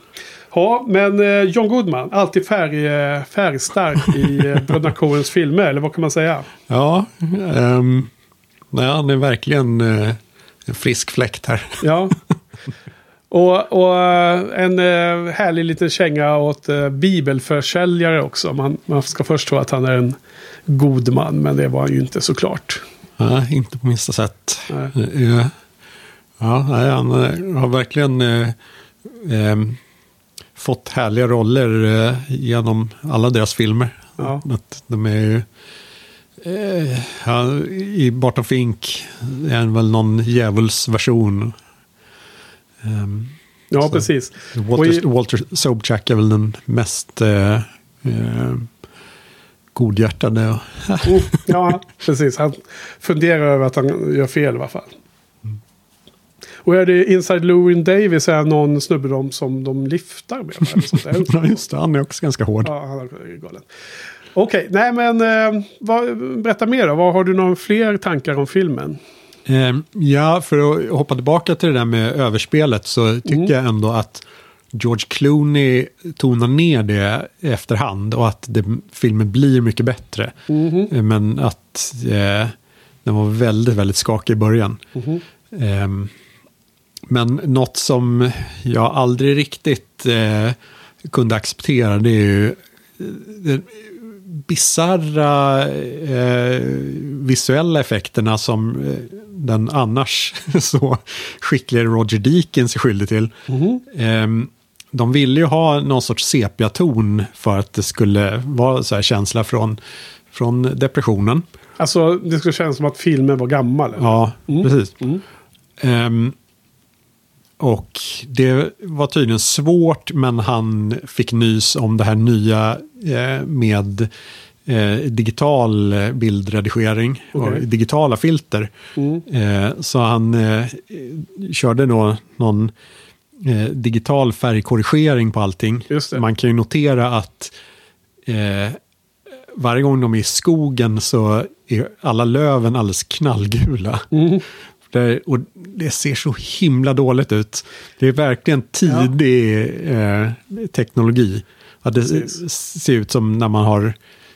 Ja, men eh, John Goodman, alltid färg, eh, färgstark i eh, <laughs> Bröderna Coens filmer, eller vad kan man säga? Ja, ehm, nej, han är verkligen eh, en frisk fläkt här. Ja. <laughs> Och, och eh, en eh, härlig liten känga åt eh, bibelförsäljare också. Man, man ska först tro att han är en god man, men det var han ju inte såklart. Nej, inte på minsta sätt. Nej. Eh, Ja, nej, han eh, har verkligen eh, ehm, fått härliga roller eh, genom alla deras filmer. Ja. Att de är ju... Eh, ja, I Barton Fink är väl någon djävulsversion. Um, Ja, Så. precis. Och Walter, i- Walter Sobchak är väl den mest eh, eh, godhjärtade. och- Oh, ja, precis. Han funderar över att han gör fel i alla fall. Och är det Inside Llewyn Davis är någon snubbe de, som de lyftar med? <laughs> Ja, just det. Han är också ganska hård. Ja, han är galen. Okej, nej men eh, vad, berätta mer då. Vad, har du några fler tankar om filmen? Eh, ja, för att hoppa tillbaka till det där med överspelet så tycker Mm. jag ändå att George Clooney tonar ner det efterhand och att det, filmen blir mycket bättre. Eh, Men att eh, den var väldigt, väldigt skakig i början. Mhm. Ehm, men något som jag aldrig riktigt eh, kunde acceptera det är ju eh, bisarra eh, visuella effekterna som eh, den annars <laughs> så skickliga Roger Deakins är skyldig till. Mhm. Ehm, de ville ju ha någon sorts sepiaton för att det skulle vara så här känsla från, från depressionen. Alltså det skulle kännas som att filmen var gammal. eller? Ja, Mm. precis. Mm. Ehm, och det var tydligen svårt, men han fick nys om det här nya eh, med eh, digital bildredigering Okej. och digitala filter. Mm. Eh, så han eh, körde då någon eh, digital färgkorrigering på allting. Man kan ju notera att eh, varje gång de är i skogen så är alla löven alldeles knallgula. Mm. Det, och det ser så himla dåligt ut. Det är verkligen tidig eh, teknologi. Att det Precis. ser ut som när man har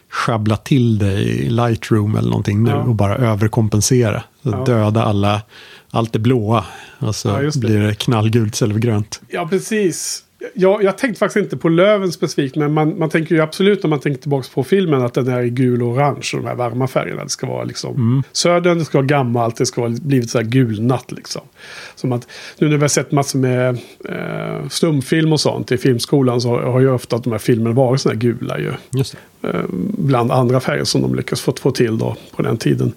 schabblat till det i Lightroom eller någonting nu Ja. och bara överkompensera. Ja. Döda alla, allt det blåa. Och så Ja, det. blir det knallgult istället för grönt. Ja, precis. Jag, jag tänkte faktiskt inte på löven specifikt, men man, man tänker ju absolut när man tänker tillbaka på filmen att den är i gul och orange och de här varma färgerna. Det ska vara liksom södern, det ska vara gammalt, det ska vara blivit så här gulnat liksom. Som att nu när vi har sett massor med eh, stumfilm och sånt i filmskolan så har ju ofta de här filmerna varit sådana här gula ju. Just det. Eh, bland andra färger som de lyckas få, få till då på den tiden.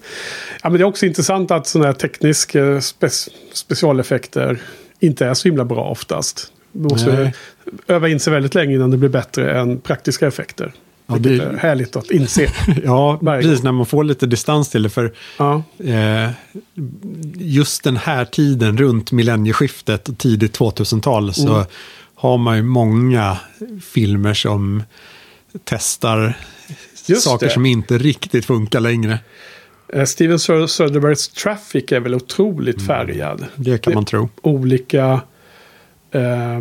Ja, men det är också intressant att sådana här tekniska spe, specialeffekter inte är så himla bra oftast. Måste Nej. öva in sig väldigt länge innan det blir bättre än praktiska effekter. Ja, det- är härligt att inse. <laughs> Ja, precis när man får lite distans till det. För ja, eh, just den här tiden runt millennieskiftet och tidigt 2000-tal så Mm. har man ju många filmer som testar Just saker det. som inte riktigt funkar längre. Eh, Steven Sö- Söderbergs Traffic är väl otroligt färgad. Det kan man tro. Olika eh,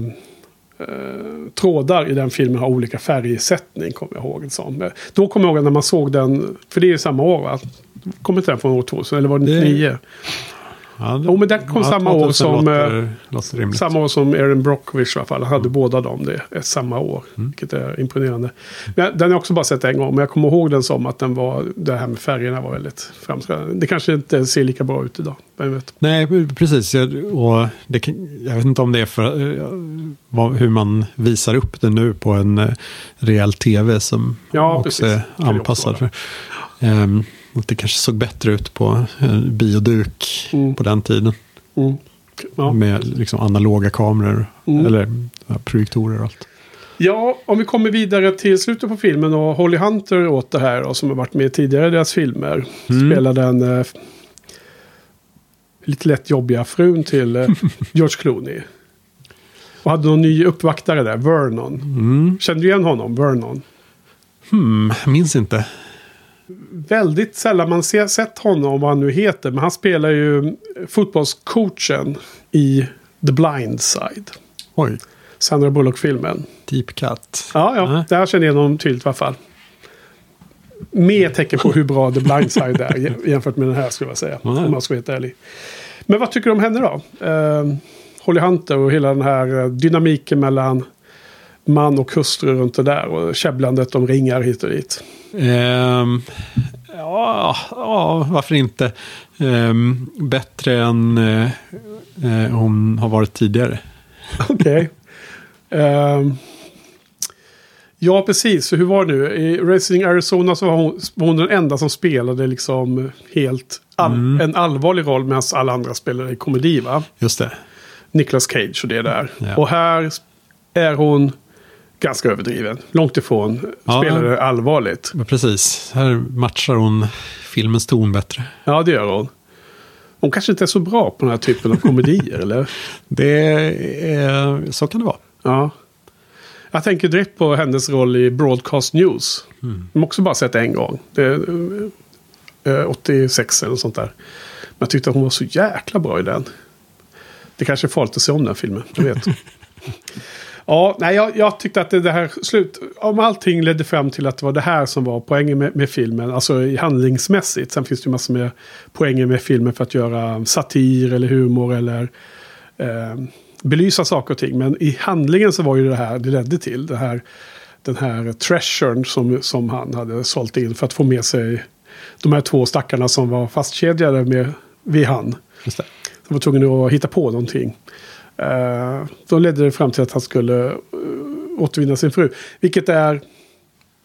eh, trådar i den filmen har olika färgsättning, kommer jag ihåg. det Som. Eh, Då kommer jag ihåg när man såg den, för det är ju samma år va? Kommer inte den från år 2000, eller var det Det- 99? Ja, Jo, men den kom samma år 2000 som, Låter, låter rimligt. Samma år som Erin Brockovich i alla fall. Han hade båda dem det är samma år. Mm. Vilket är imponerande. Men den har jag också bara sett en gång. Men jag kommer ihåg den som att den var, det här med färgerna var väldigt framträdande. Det kanske inte ser lika bra ut idag. Nej, precis. Jag- Och det jag vet inte om det är för eh, hur man visar upp det nu på en eh, rejäl tv som Ja, också precis. är Det det anpassad för. Och det kanske såg bättre ut på en bioduk Mm. på den tiden. Mm. Ja. Med liksom analoga kameror Mm. eller ja, projektorer och allt. ja, om vi kommer vidare till slutet på filmen och Holly Hunter åt det här och som har varit med tidigare i deras filmer. Mm. Spelade den eh, lite lätt jobbiga frun till eh, <laughs> George Clooney. Och hade någon ny uppvaktare där, Vernon. Mm. Kände du igen honom, Vernon? Hmm, minns inte. Väldigt sällan man ser, sett honom, vad han nu heter. Men han spelar ju fotbollscoachen i The Blind Side. Oj, Sandra Bullock-filmen. Deep Cut. Ja, ja. Nej. Där känner jag honom tydligt i alla fall. Mer tecken på hur bra The Blind Side är jä- jämfört med den här skulle jag säga. Nej. Om man ska vara helt ärlig. Men vad tycker du om henne då? Uh, Holly Hunter och hela den här eh, dynamiken mellan man och hustru runt det där. Och käbblandet om ringar hit och dit. Ehm, ja, ja, varför inte? Ehm, bättre än eh, hon har varit tidigare. <laughs> Okej. Ehm, ja, precis. Hur var det nu? I Racing Arizona så var hon, var hon den enda som spelade liksom helt all, en allvarlig roll medan alla andra spelade i komedi, va? Just det. Nicolas Cage och det där. Ja. Och här är hon ganska överdriven. Långt ifrån Ja. spelade allvarligt. Men precis, här matchar hon filmens ton bättre. Ja, det gör hon. Hon kanske inte är så bra på den här typen av komedier, <laughs> eller? Det är, så kan det vara. Ja. Jag tänker direkt på hennes roll i Broadcast News. Mm. De har också bara sett en gång. Det är, eh, 86 eller sånt där. jag tyckte att hon var så jäkla bra i den. Det kanske är farligt att se om den filmen, jag vet. <laughs> ja, nej, jag, jag, tyckte att det, här slut... Om allting ledde fram till att det var det här som var poängen med, med filmen, alltså i handlingsmässigt. Sen finns det ju massor med poänger med filmen för att göra satir eller humor eller eh, belysa saker och ting. Men i handlingen så var ju det här det ledde till. Det här, den här treasuren som, som han hade sålt in för att få med sig de här två stackarna som var fastkedjade med, vid han. Just det. De var tvungna att hitta på någonting. Uh, då ledde det fram till att han skulle uh, återvinna sin fru. Vilket är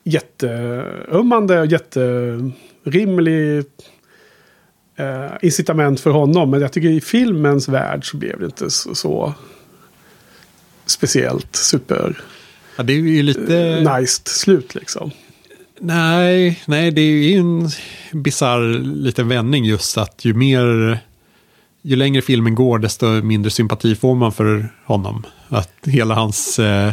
jätteömmande och jätterimlig uh, incitament för honom. Men jag tycker i filmens värld så blev det inte så, så speciellt super... Ja, det är ju lite... Nice slut liksom. Nej, nej, det är ju en bizarr liten vändning just att ju mer ju längre filmen går desto mindre sympati får man för honom. Att hela hans eh,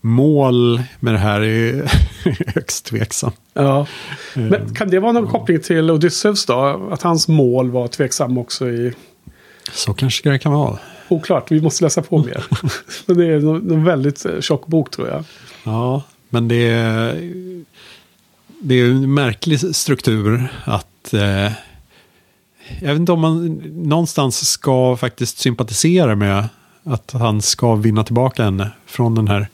mål med det här är <laughs> högst tveksam. Ja. Men kan det vara någon koppling till Odysseus då? Att hans mål var tveksam också i... Så kanske det kan vara. Oklart, vi måste läsa på <laughs> mer. men det är en väldigt eh, tjock bok tror jag. Ja, men det är, det är en märklig struktur att eh, jag vet inte om man någonstans ska faktiskt sympatisera med att han ska vinna tillbaka henne från den här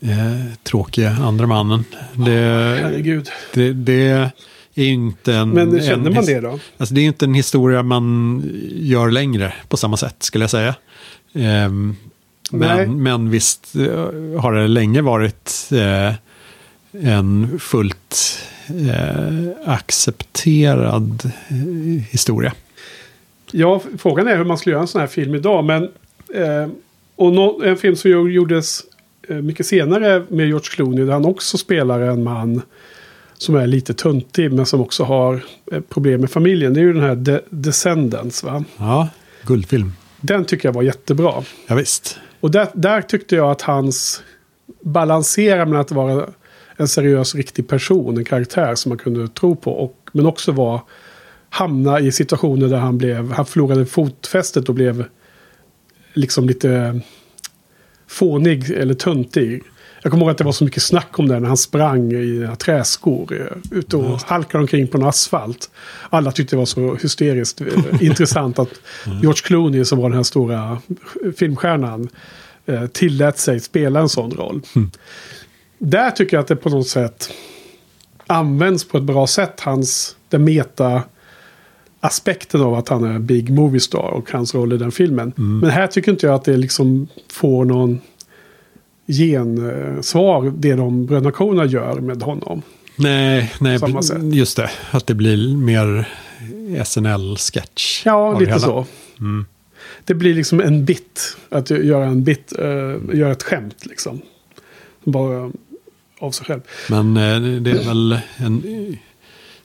eh, tråkiga andra mannen. Det. Det, det är ju inte en... Men känner en, man det då? Alltså det är inte en historia man gör längre på samma sätt skulle jag säga. Eh, men, men visst eh, har det länge varit eh, en fullt eh, accepterad eh, historia. Ja, frågan är hur man skulle göra en sån här film idag. Men, eh, och no, en film som gjordes eh, mycket senare med George Clooney. Där han också spelar en man som är lite tuntig. Men som också har eh, problem med familjen. Det är ju den här De Descendants. Va? Ja, guldfilm. Den tycker jag var jättebra. Ja, visst. Och där, där tyckte jag att hans balanserar med att vara en seriös, riktig person, en karaktär som man kunde tro på. Och, men också var, hamna i situationer där han blev, han förlorade fotfästet och blev liksom lite fånig eller töntig. Jag kommer ihåg att det var så mycket snack om det när han sprang i träskor eh, ute och halkade omkring på en asfalt. Alla tyckte det var så hysteriskt eh, <laughs> intressant att George Clooney som var den här stora filmstjärnan eh, tillät sig spela en sån roll. Mm där tycker jag att det på något sätt används på ett bra sätt. Hans, den meta aspekten av att han är big movie star och hans roll i den filmen. Mm. Men här tycker inte jag att det liksom får någon gensvar det de bröderna Coen gör med honom. Nej, nej just det. Att det blir mer SNL-sketch. Ja, lite så. Mm. Det blir liksom en bit. Att göra en bit, uh, göra ett skämt liksom. Bara av sig själv. Men eh, det är väl en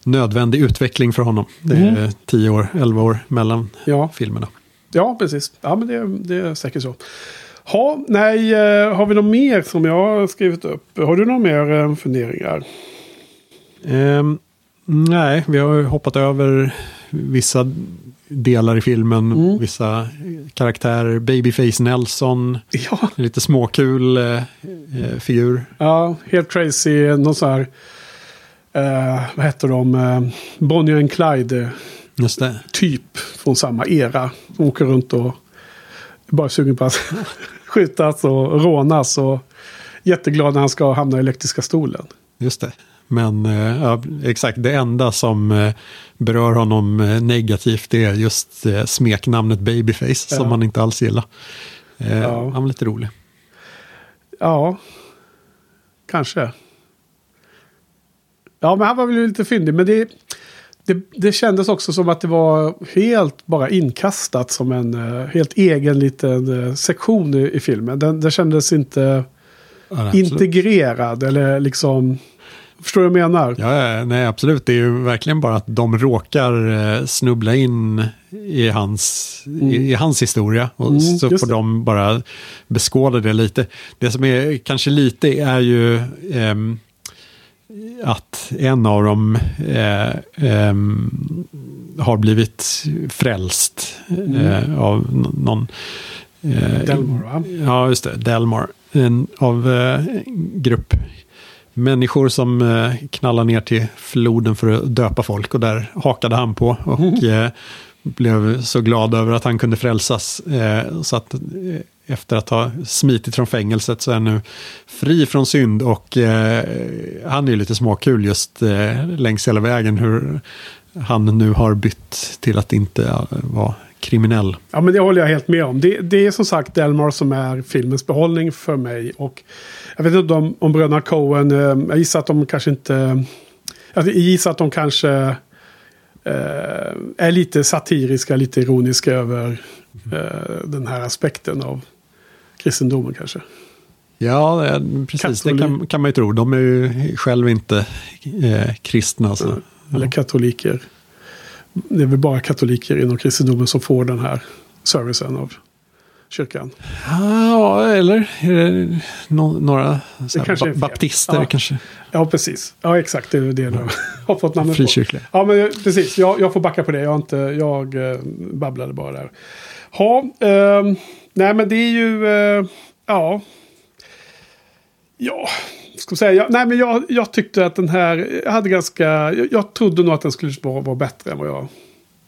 nödvändig utveckling för honom. Det är mm. 10 år, 11 år mellan ja. filmerna. Ja, precis. Ja, men det, det är säkert så. Ha, nej, eh, har vi något mer som jag har skrivit upp? Har du några mer eh, funderingar? Um, nej, vi har hoppat över vissa delar i filmen. Mm. Vissa karaktärer. Babyface Nelson. Ja. Lite småkul eh, eh, figur. Ja, helt crazy. Någon sån här... Eh, vad heter de? Eh, Bonnie and Clyde. Just det. Typ från samma era. Som åker runt och bara sugen på att <laughs> skjutas och rånas. Och jätteglad när han ska hamna i elektriska stolen. Just det. Men eh, ja, exakt, det enda som eh, berör honom eh, negativt är just smeknamnet Babyface ja. som han inte alls gillar. Ja. Han var lite rolig. Ja, kanske. Ja, men han var väl lite fyndig. Men det, det, det kändes också som att det var helt bara inkastat som en helt egen liten sektion i, i filmen. Den, den kändes inte ja, integrerad eller liksom Förstår du vad jag menar? Ja, nej, absolut. Det är ju verkligen bara att de råkar eh, snubbla in i hans, mm. i, i, hans historia. Och mm, så får det. de bara beskåda det lite. Det som är kanske lite är ju eh, att en av dem eh, eh, har blivit frälst eh, av någon... Eh, Delmar, va? Ja, just det. Delmar. En, av eh, grupp människor som eh, knallar ner till floden för att döpa folk. Och där hakade han på. Och eh, blev så glad över att han kunde frälsas. Eh, så att eh, efter att ha smitit från fängelset så är han nu fri från synd. Och eh, han är ju lite småkul just eh, längs hela vägen. Hur han nu har bytt till att inte vara kriminell. Ja, men det håller jag helt med om. Det, det är som sagt Delmar som är filmens behållning för mig. Och jag vet inte om, om bröderna Coen, eh, jag gissar att de kanske inte... Jag gissar att de kanske eh, är lite satiriska, lite ironiska över eh, den här aspekten av kristendomen kanske. Ja, eh, precis. Det kan, kan man ju tro. De är ju själv inte eh, kristna. Så. Eller katoliker. Det är väl bara katoliker inom kristendomen som får den här servicen av kyrkan. Ja, eller är det några här, kanske baptister Ja. kanske? Ja, precis. Ja, exakt. Det är det du har fått namnet på. Frikyrkliga. Ja, men precis. Jag, jag får backa på det. Jag, inte, jag eh, babblade bara där. Ja, ehm, nej men det är ju... Eh, ja. Ja, ska jag säga. Jag, nej men jag, jag tyckte att den här... Jag hade ganska... Jag, jag trodde nog att den skulle vara, vara bättre än vad jag...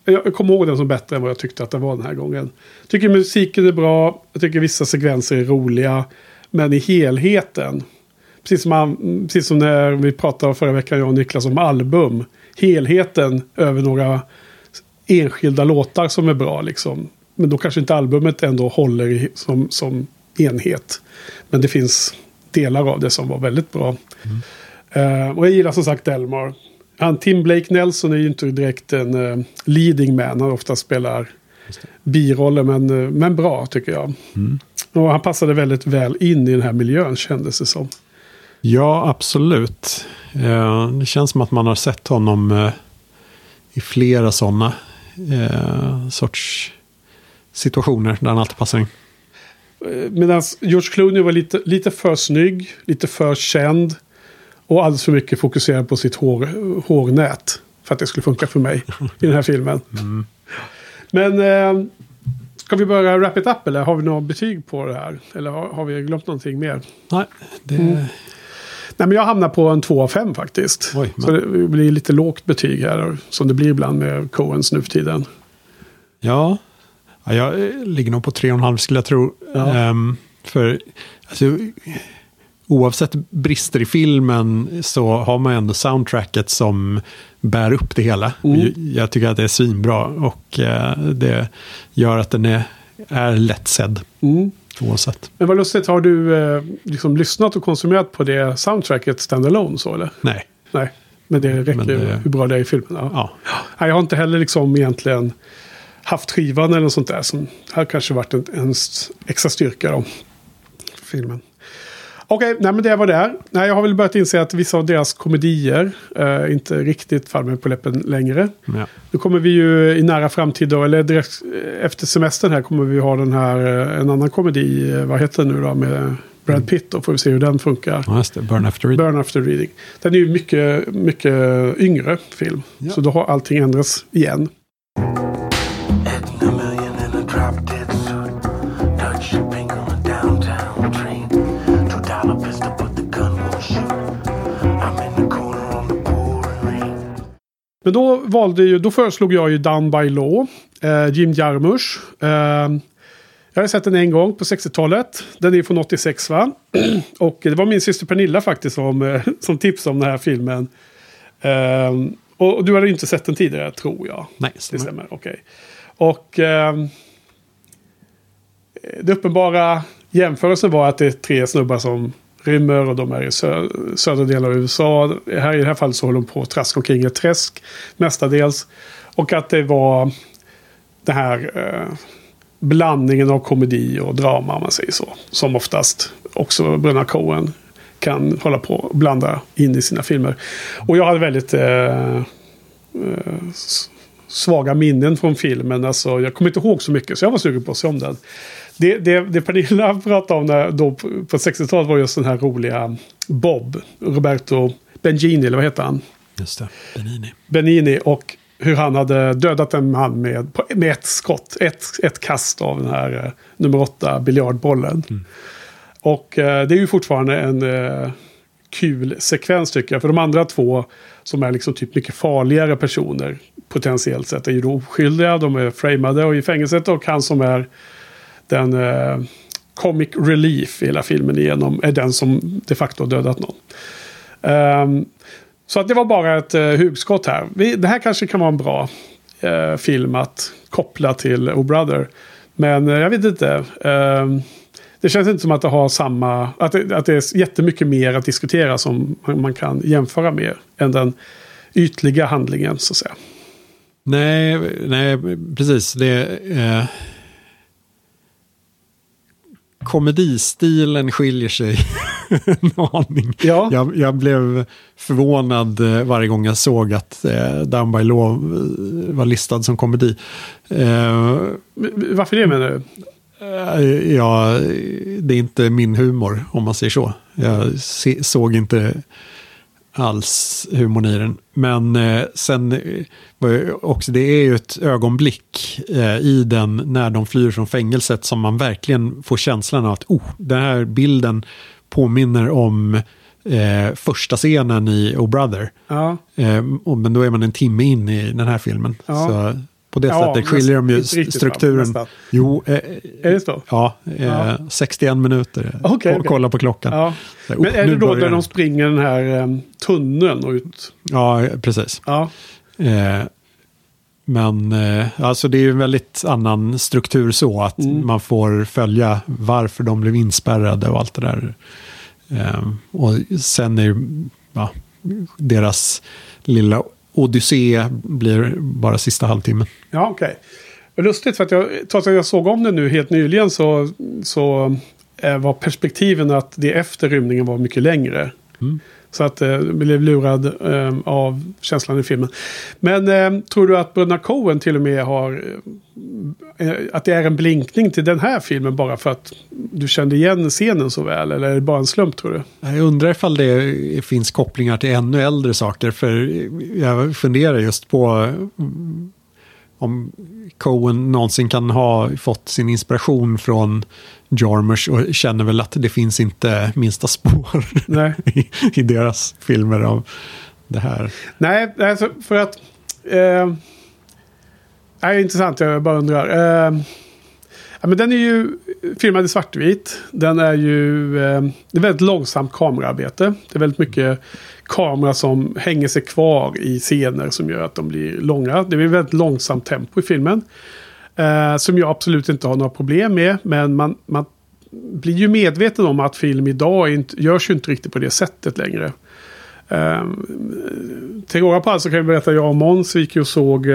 Jag, kommer ihåg den som bättre än vad jag tyckte att den var den här gången. Jag tycker musiken är bra. Jag tycker vissa sekvenser är roliga. Men i helheten. Precis som, man, precis som när vi pratade förra veckan, jag och Niklas, om album. Helheten över några enskilda låtar som är bra. Liksom. Men då kanske inte albumet ändå håller i, som, som enhet. Men det finns delar av det som var väldigt bra. Eh, och jag gillar som sagt Delmar. Han, Tim Blake Nelson är ju inte direkt en eh, leading man. Han ofta spelar biroller, men, eh, men bra tycker jag. Och han passade väldigt väl in i den här miljön kändes det som. Ja, absolut. Det känns som att man har sett honom i flera sådana sorts situationer där han alltid passar in. Medan George Clooney var lite, lite för snygg, lite för känd. Och alldeles för mycket fokuserad på sitt hår, hårnät. För att det skulle funka för mig i den här filmen. Men eh, ska vi börja wrap it up eller har vi några betyg på det här? Eller har, har vi glömt någonting mer? Nej, det, Nej men jag hamnar på en 2 av 5 faktiskt. Oj, men- Så det blir lite lågt betyg här. Som det blir ibland med Coens nu för tiden. ja. Ja, jag eh, ligger nog på 3,5 skulle jag tro. Ja. Ehm, för alltså, oavsett brister i filmen så har man ändå soundtracket som bär upp det hela. Mm. Jag- tycker att det är svinbra och eh, det gör att den är, är lättsedd Mm. oavsett. Men vad lustigt, har du eh, liksom lyssnat och konsumerat på det soundtracket standalone så eller? Nej, Nej, men det räcker Men det- hur bra det är i filmen. Ja. ja. Jag har inte heller liksom egentligen haft skivan eller något sånt där. Som har kanske varit en, en extra styrka då. Filmen. Okej, nej men det var det. Nej, jag har väl börjat inse att vissa av deras komedier eh, inte riktigt faller mig på läppen längre. Ja. Nu kommer vi ju i nära framtid då, eller direkt eh, efter semestern här kommer vi ha den här, eh, en annan komedi, eh, vad heter den nu då, med Brad Pitt då, får vi se hur den funkar. Ja, just det. Burn After Reading. Burn After Reading. Den är ju mycket, mycket yngre film. Ja. Så då har allting ändrats igen. Men då valde ju, då föreslog jag ju Down by Law. Eh, Jim Jarmusch. Eh, jag har sett den en gång på 60-talet. Den är från 86 va? <clears throat> och det var min syster Pernilla faktiskt som, eh, som tipsade om den här filmen. Eh, och, du hade inte sett den tidigare tror jag. Nej, Det stämmer. stämmer, okej. Och ehm, det uppenbara jämförelsen var att det är tre snubbar som rymmer och de är i sö södra delen av USA. Här, I det här fallet så håller de på att traska omkring i ett träsk mestadels. Och att det var den här eh, blandningen av komedi och drama om man säger så. Som oftast också Bröderna Coen kan hålla på och blanda in i sina filmer. Och jag hade väldigt eh, eh, svaga minnen från filmen. Alltså, jag kommer inte ihåg så mycket så jag var sugen på att se om den. Det, det, det Pernilla pratade om när, då på på 60-talet var just den här roliga Bob. Roberto Benigni, eller vad heter han? Just det. Benini. Benini. Och hur han hade dödat en man med, med ett skott. Ett, ett kast av den här eh, nummer åtta biljardbollen. Och eh, det är ju fortfarande en eh, kul sekvens tycker jag. För de andra två som är liksom typ mycket farligare personer potentiellt sett är ju då oskyldiga. De är framade och i fängelset. Och han som är den eh, comic relief i hela filmen igenom är den som de facto dödat någon. Um, så att det var bara ett eh, hugskott här. Vi, det här kanske kan vara en bra eh, film att koppla till O Brother. Men eh, jag vet inte. Ehm, det känns inte som att det har samma... Att det, att det är jättemycket mer att diskutera som man, man kan jämföra med. Än den ytliga handlingen så att säga. Nej, nej precis. Det, eh, komedistilen skiljer sig <laughs> en aning. Ja. Jag, jag blev förvånad eh, varje gång jag såg att eh, Down by Law var listad som komedi. Eh, Varför det menar du? eh, ja, det är inte min humor om man säger så. Jag se, såg inte alls humorn i den. Men eh, sen eh, också, det är ju ett ögonblick eh, i den när de flyr från fängelset som man verkligen får känslan av att oh, den här bilden påminner om eh, första scenen i O Brother. Ja. Eh, men då är man en timme in i den här filmen. Ja. Så på det Ja, sättet skiljer de ju strukturen. Nästan. Jo, eh, Är det så? ja, eh, Ja. 61 minuter. Ko- okej. Kolla på klockan. Ja. Så, Men oh, är det då när den. de springer den här um, tunneln och ut? Ja, precis. Ja. Eh, men eh, alltså det är ju en väldigt annan struktur så att Mm. man får följa varför de blev inspärrade och allt det där. Eh, och sen är ju ja, deras lilla odyssé blir bara sista halvtimmen. Ja, okej. Okay. Lustigt för att jag, trots att jag såg om det nu helt nyligen så, så eh, var perspektiven att det efter rymningen var mycket längre. Så att eh, blev lurad eh, av känslan i filmen. Men eh, tror du att Bröderna Coen till och med har... Eh, eh, att det är en blinkning till den här filmen bara för att du kände igen scenen så väl? Eller är det bara en slump tror du? Jag undrar ifall det finns kopplingar till ännu äldre saker. För jag funderar just på om Cohen någonsin kan ha fått sin inspiration från Jarmusch och känner väl att det finns inte minsta spår <laughs> i, i deras filmer av det här. Nej, alltså för att... Eh, är intressant, jag bara undrar. Eh, ja, men den är ju filmad i svartvit. Den är ju... Eh, det är väldigt långsamt kameraarbete. Det är väldigt mycket kamera som hänger sig kvar i scener som gör att de blir långa. Det är väldigt långsamt tempo i filmen. Eh, som jag absolut inte har några problem med. Men man, man blir ju medveten om att film idag inte, görs ju inte riktigt på det sättet längre. Um, till råga på allt så kan jag berätta att jag och Måns gick och såg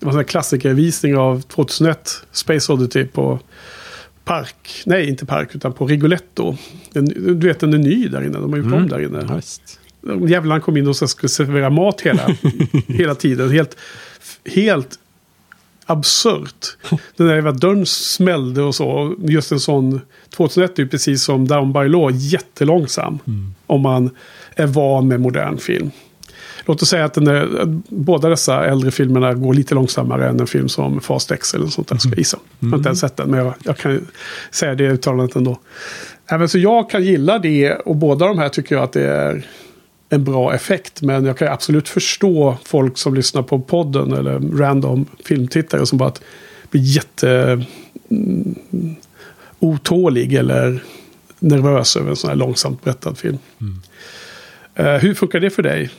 var en klassikervisning av 2001 Space Oddity på Park. Nej, inte Park utan på Rigoletto. Den, du vet den är ny där inne. De har gjort om där inne. Ja, Jävlarna kom in och så skulle servera mat hela, <laughs> hela tiden. Helt, helt absurt. Den där jävla dörren smällde och så. Just en sån 2001 är ju precis som Down by Law jättelångsam. Om man är van med modern film. Låt oss säga att den är, båda dessa äldre filmerna går lite långsammare än en film som Fast X eller sånt där. Ska jag gissa. Jag har inte ens sett den, men jag, jag kan säga det uttalandet ändå. Även så jag kan gilla det och båda de här tycker jag att det är en bra effekt. Men jag kan absolut förstå folk som lyssnar på podden eller random filmtittare som bara blir jätte mm, otålig eller nervös över en sån här långsamt berättad film. Eh, hur funkar det för dig?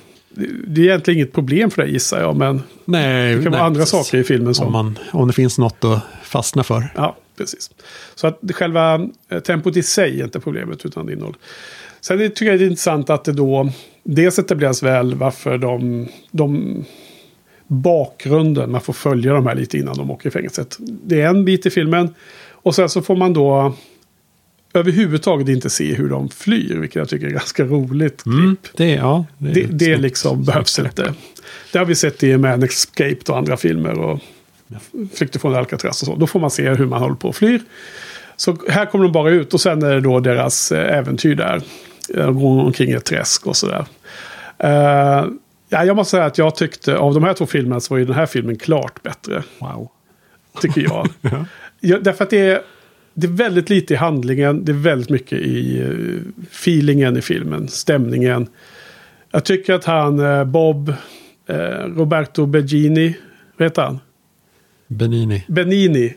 Det- är egentligen inget problem för dig gissar jag, men Nej, det kan nej, vara andra precis. saker i filmen som... Om, man, om det finns något att fastna för. Ja, precis. Så att själva eh, tempot i sig är inte problemet utan innehåll. Sen tycker jag det är intressant att det då dels etableras väl varför de, de bakgrunden, man får följa de här lite innan de åker i fängelset. Det är en bit i filmen och sen så får man då överhuvudtaget inte se hur de flyr, vilket jag tycker är ganska roligt klipp. Mm, det, ja, det, är Det, det liksom behövs inte. Det har vi sett i Man Escaped och andra filmer. Och Flykte från Alcatraz och så. Då får man se hur man håller på och flyr. Så här kommer de bara ut och sen är det då deras eh, äventyr där. De går omkring i ett träsk och sådär. Uh, Ja, jag måste säga att jag tyckte av de här två filmerna så var ju den här filmen klart bättre. Wow. Tycker jag. <laughs> ja, därför att det är, det är väldigt lite i handlingen. Det är väldigt mycket i uh, feelingen i filmen. Stämningen. Jag tycker att han, Bob, Roberto Begini, vad heter han? Benini. Benini.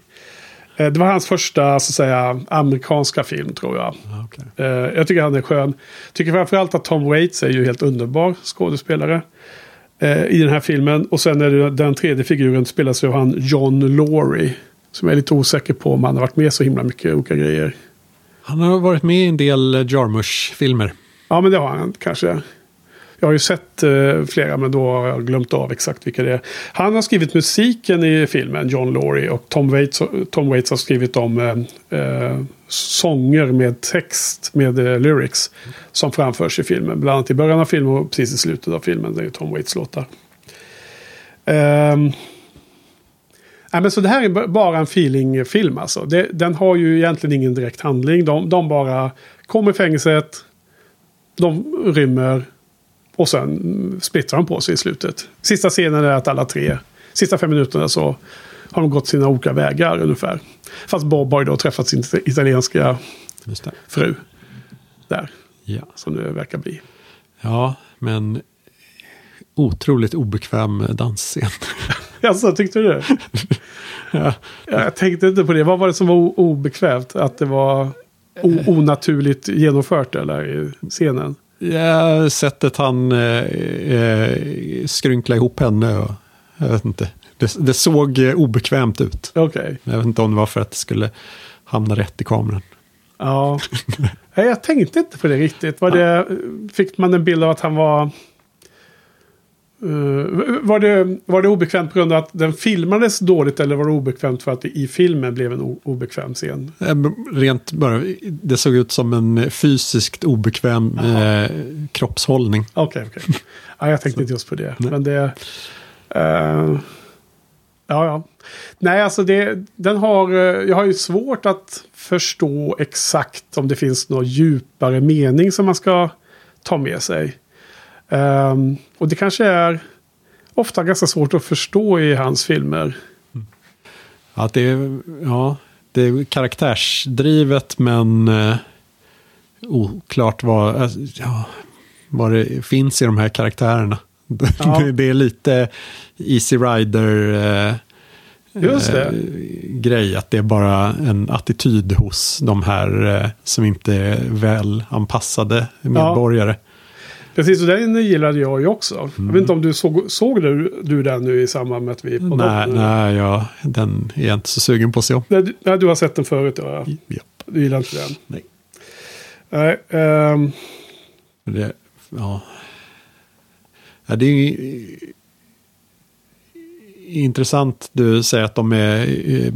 Eh, Det var hans första så att säga, amerikanska film tror jag. Ja, okej. Eh, Jag tycker han är skön. Tycker framförallt att Tom Waits är ju helt underbar skådespelare. eh, I den här filmen. Och sen är det den tredje figuren spelas av han John Laurie. Som jag är lite osäker på om han har varit med så himla mycket olika grejer. Han har varit med i en del Jarmusch-filmer. Ja men det har han kanske. Jag har ju sett eh, flera men då har jag glömt av exakt vilka det är. Han har skrivit musiken i filmen, John Laurie. Och Tom Waits, Tom Waits har skrivit om eh, eh sånger med text, med eh, lyrics. Som framförs i filmen. Bland annat i början av filmen och precis i slutet av filmen. Det är Tom Waits låtar. Ehm, Nej, men så det här är bara en feelingfilm alltså. Det, den har ju egentligen ingen direkt handling. De, de bara kommer i fängelset. De rymmer. Och sen splittrar de på sig i slutet. Sista scenen är att alla tre, sista fem minuterna så har de gått sina olika vägar ungefär. Fast Bob har ju då träffat sin italienska fru. Där, Ja. som det verkar bli. ja, men otroligt obekväm dansscen. <laughs> Alltså, tyckte du det? <laughs> ja. Jag tänkte inte på det. Vad var det som var obekvämt? Att det var onaturligt genomfört eller i scenen? Ja, sättet han eh, eh, skrynklade ihop henne. Och, jag vet inte. Det, det såg eh, obekvämt ut. Okej. Jag vet inte om det var för att det skulle hamna rätt i kameran. Ja. Jag tänkte inte på det riktigt. Var det, fick man en bild av att han var... eh, var, det, var det obekvämt på grund av att den filmades dåligt eller var det obekvämt för att det i filmen blev en obekväm scen? Eh, Rent bara, det såg ut som en fysiskt obekväm eh, kroppshållning. Okej, okej. <laughs> Ja, jag tänkte inte just på det. Nej. Men det... eh, ja, ja. Nej, alltså det, den har... eh, jag har ju svårt att förstå exakt om det finns någon djupare mening som man ska ta med sig. Ehm, och det kanske är ofta ganska svårt att förstå i hans filmer. Att det, är, ja, det är karaktärsdrivet men eh, oklart vad, alltså, ja, vad det finns i de här karaktärerna. Ja. <laughs> det, är lite Easy Rider eh, eh, grej. Att det är bara en attityd hos de här eh, som inte är väl anpassade medborgare. Precis, och den gillade jag ju också. Jag vet inte om du såg, såg du, du den nu i samband med att vi... Nej, nej jag, den är jag inte så sugen på att se. Nej, du, nej, du har sett den förut, ja. Japp. Du gillar inte den? Nej. Nej. ehm, Det, ja. ja, det är ju intressant du säger att de är eh,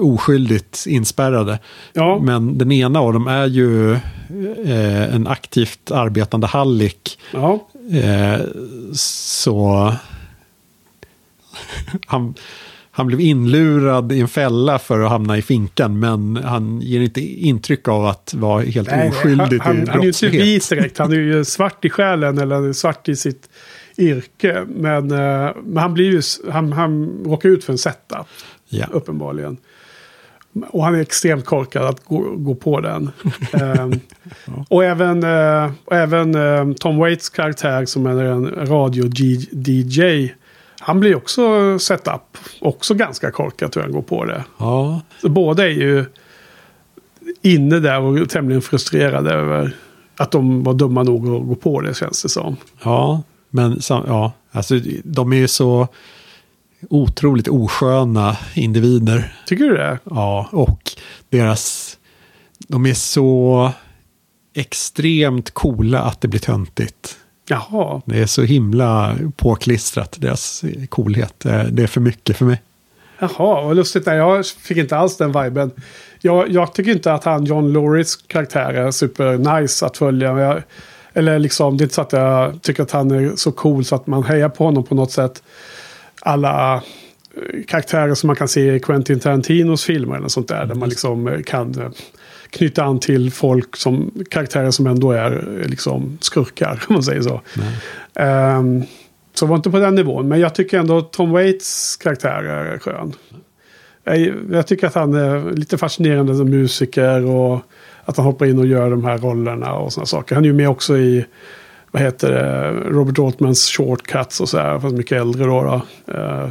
oskyldigt inspärrade. ja, Men den ena av dem är ju eh, en aktivt arbetande hallick. ja, Eh, så <laughs> han, han blev inlurad i en fälla för att hamna i finkan. Men han ger inte intryck av att vara helt Nej, oskyldig han, till han, han är ju inte brottslighet. vit direkt. Han är ju svart i själen eller svart i sitt yrke. Men, eh, men han blir ju, han, han råkar ut för en setup. Ja. Uppenbarligen. Och han är extremt korkad att gå, gå på den. <laughs> Ehm, Och även, eh, och även eh, Tom Waits karaktär som är en radio-DJ. Han blir också setup. Också ganska korkad jag han går på det. ja, Så båda är ju inne där och tämligen frustrerade över att de var dumma nog att gå på det känns det som. Ja, men ja, alltså, de är ju så otroligt osköna individer. Tycker du det? Ja, och deras... De är så extremt coola att det blir töntigt. Jaha. Det är så himla påklistrat, deras coolhet. Eh, Det är för mycket för mig. Jaha, vad lustigt. Nej, jag fick inte alls den viben. Jag, jag tycker inte att han, John Loris karaktär är super nice att följa. Jag, eller liksom, det är inte så att jag tycker att han är så cool så att man hejar på honom på något sätt. Alla eh, karaktärer som man kan se i Quentin Tarantinos filmer eller sånt där. Där man liksom eh, kan eh, knyta an till folk som karaktärer som ändå är liksom skurkar, <laughs> om man säger så. Ehm, Så var inte på den nivån. Men jag tycker ändå Tom Waits karaktär är skön. Jag, jag tycker att han är lite fascinerande som musiker. Och att han hoppar in och gör de här rollerna och sådana saker. Han är ju med också i vad heter det, Robert Altmans shortcuts och så här. Fast mycket äldre då. då. Eh,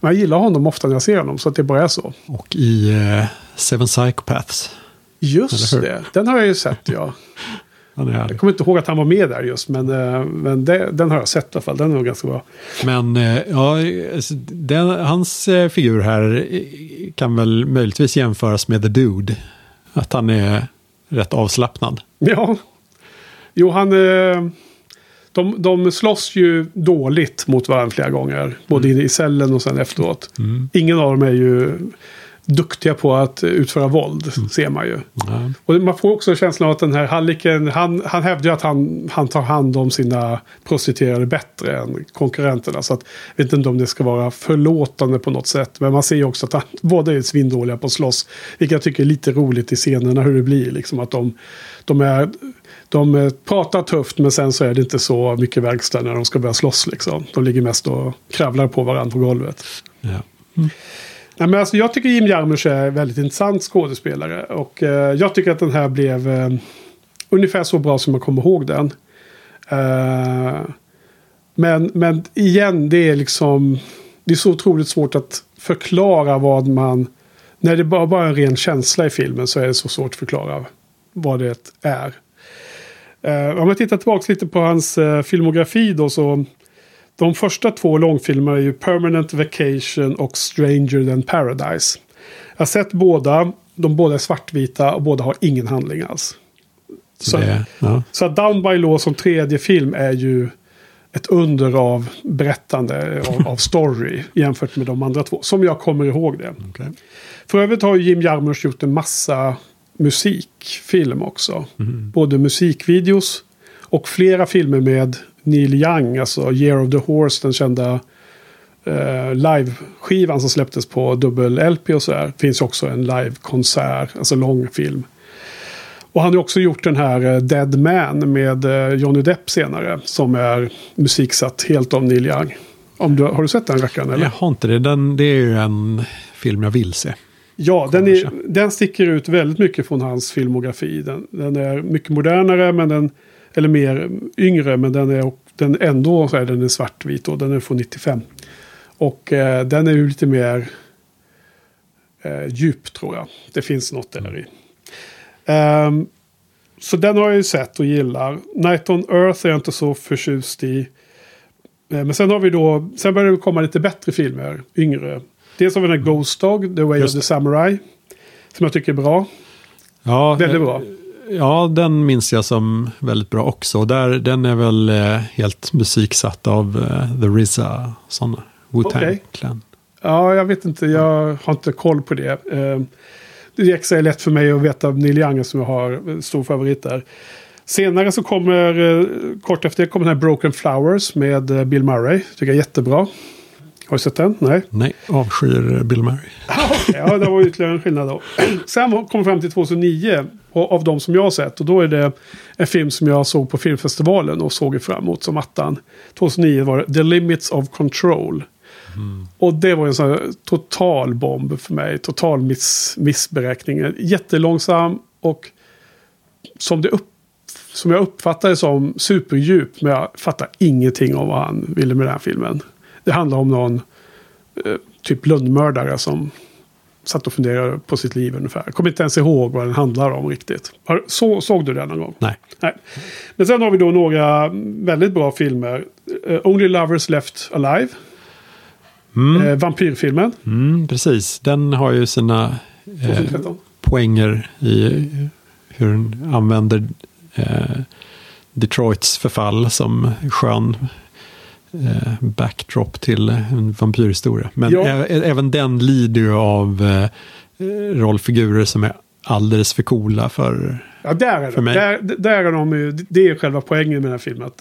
men jag gillar honom ofta när jag ser honom. Så att det bara är så. Och i eh, Seven Psychopaths. Just det, den har jag ju sett ja. <laughs> Jag kommer inte ihåg att han var med där just. Men, eh, men det, den har jag sett i alla fall. Den är nog ganska bra. Men ja, alltså, den, hans figur här kan väl möjligtvis jämföras med The Dude. Att han är rätt avslappnad. Ja. Jo, han... Eh, de, de slåss ju dåligt mot varandra flera gånger. Både inne i cellen och sen efteråt. Ingen av dem är ju duktiga på att utföra våld, ser man ju. Ja. Och man får också känslan av att den här halliken, han, han hävdar ju att han, han tar hand om sina prostituerade bättre än konkurrenterna. Så att, jag vet inte om det ska vara förlåtande på något sätt. Men man ser ju också att han <laughs> båda är svindåliga på att slåss. Vilket jag tycker är lite roligt i scenerna hur det blir. Liksom att de, de, är, de pratar tufft men sen så är det inte så mycket verkstad när de ska börja slåss. Liksom. De ligger mest och kravlar på varandra på golvet. Ja. Nej, men alltså, jag tycker Jim Jarmusch är en väldigt intressant skådespelare. Och eh, jag tycker att den här blev eh, ungefär så bra som man kommer ihåg den. Eh, men, men igen, det är liksom... Det är så otroligt svårt att förklara vad man... När det bara, bara är en ren känsla i filmen så är det så svårt att förklara vad det är. Eh, om jag tittar tillbaka lite på hans eh, filmografi då så... De första två långfilmerna är ju Permanent Vacation och Stranger than Paradise. Jag har sett båda. De båda är svartvita och båda har ingen handling alls. Så, Det, ja. så Down by Law som tredje film är ju ett under av berättande av, av story jämfört med de andra två. Som jag kommer ihåg det. okej. För övrigt har ju Jim Jarmusch gjort en massa musikfilm också. Både musikvideos och flera filmer med Neil Young, alltså Year of the Horse, den kända eh, live-skivan som släpptes på dubbel-LP och sådär. Finns också en live-konsert, alltså lång film. Och han har också gjort den här eh, Dead Man med eh, Johnny Depp senare. Som är musiksatt helt av Neil Young. Om du, har du sett den rackaren eller? Jag har inte det. Den, det är ju en film jag vill se. Ja, den, är, den sticker ut väldigt mycket från hans filmografi. Den, den är mycket modernare, men den, eller mer yngre, men den är den ändå så är den en svartvit och den är från 95. Och eh, den är ju lite mer eh, djup tror jag. Det finns något där i. Ehm, så den har jag ju sett och gillar. Night on Earth är jag inte så förtjust i. Eh, Men sen har vi då, sen börjar det komma lite bättre filmer, yngre. Dels har vi den här Ghost Dog, The Way Just of the Samurai. Som jag tycker är bra. Ja, Väldigt eh, bra. Ja, den minns jag som väldigt bra också. Där, den är väl eh, helt musiksatt av eh, The RZA, sådana. Wu-Tang. Clan. Ja, jag vet inte. Jag har inte koll på det. Eh, Det är lätt för mig att veta Neil Young som jag har stor favorit där. Senare så kommer, kort efter det, kommer den här Broken Flowers med Bill Murray. Tycker jag är jättebra. Har du sett den? Nej. Nej, avskyr Bill Murray. <laughs> Ja, det var ytterligare en skillnad då. <clears throat> Sen kom vi fram till 2009 och- av de som jag har sett. Och då är det en film som jag såg på filmfestivalen och såg fram emot som attan. 2009 var det The Limits of Control. Och det var en sån total bomb för mig. Total miss, missberäkning. Jättelångsam och som, det upp, som jag uppfattade som superdjup. Men jag fattar ingenting om vad han ville med den här filmen. Det handlar om någon eh, typ lönnmördare som satt och funderade på sitt liv ungefär. Kommer inte ens ihåg vad den handlar om riktigt. Så, såg du den någon gång? Nej. Nej. Men sen har vi då några väldigt bra filmer. Eh, Only Lovers Left Alive. Eh, vampyrfilmen. Mm, precis, den har ju sina 2013. poänger i hur den använder Detroits förfall som skön backdrop till en vampyrhistoria. Men Ja. även den lider ju av eh, rollfigurer som är alldeles för coola för... Ja, där är de. Där, där är de ju, det är själva poängen med den här filmen. Att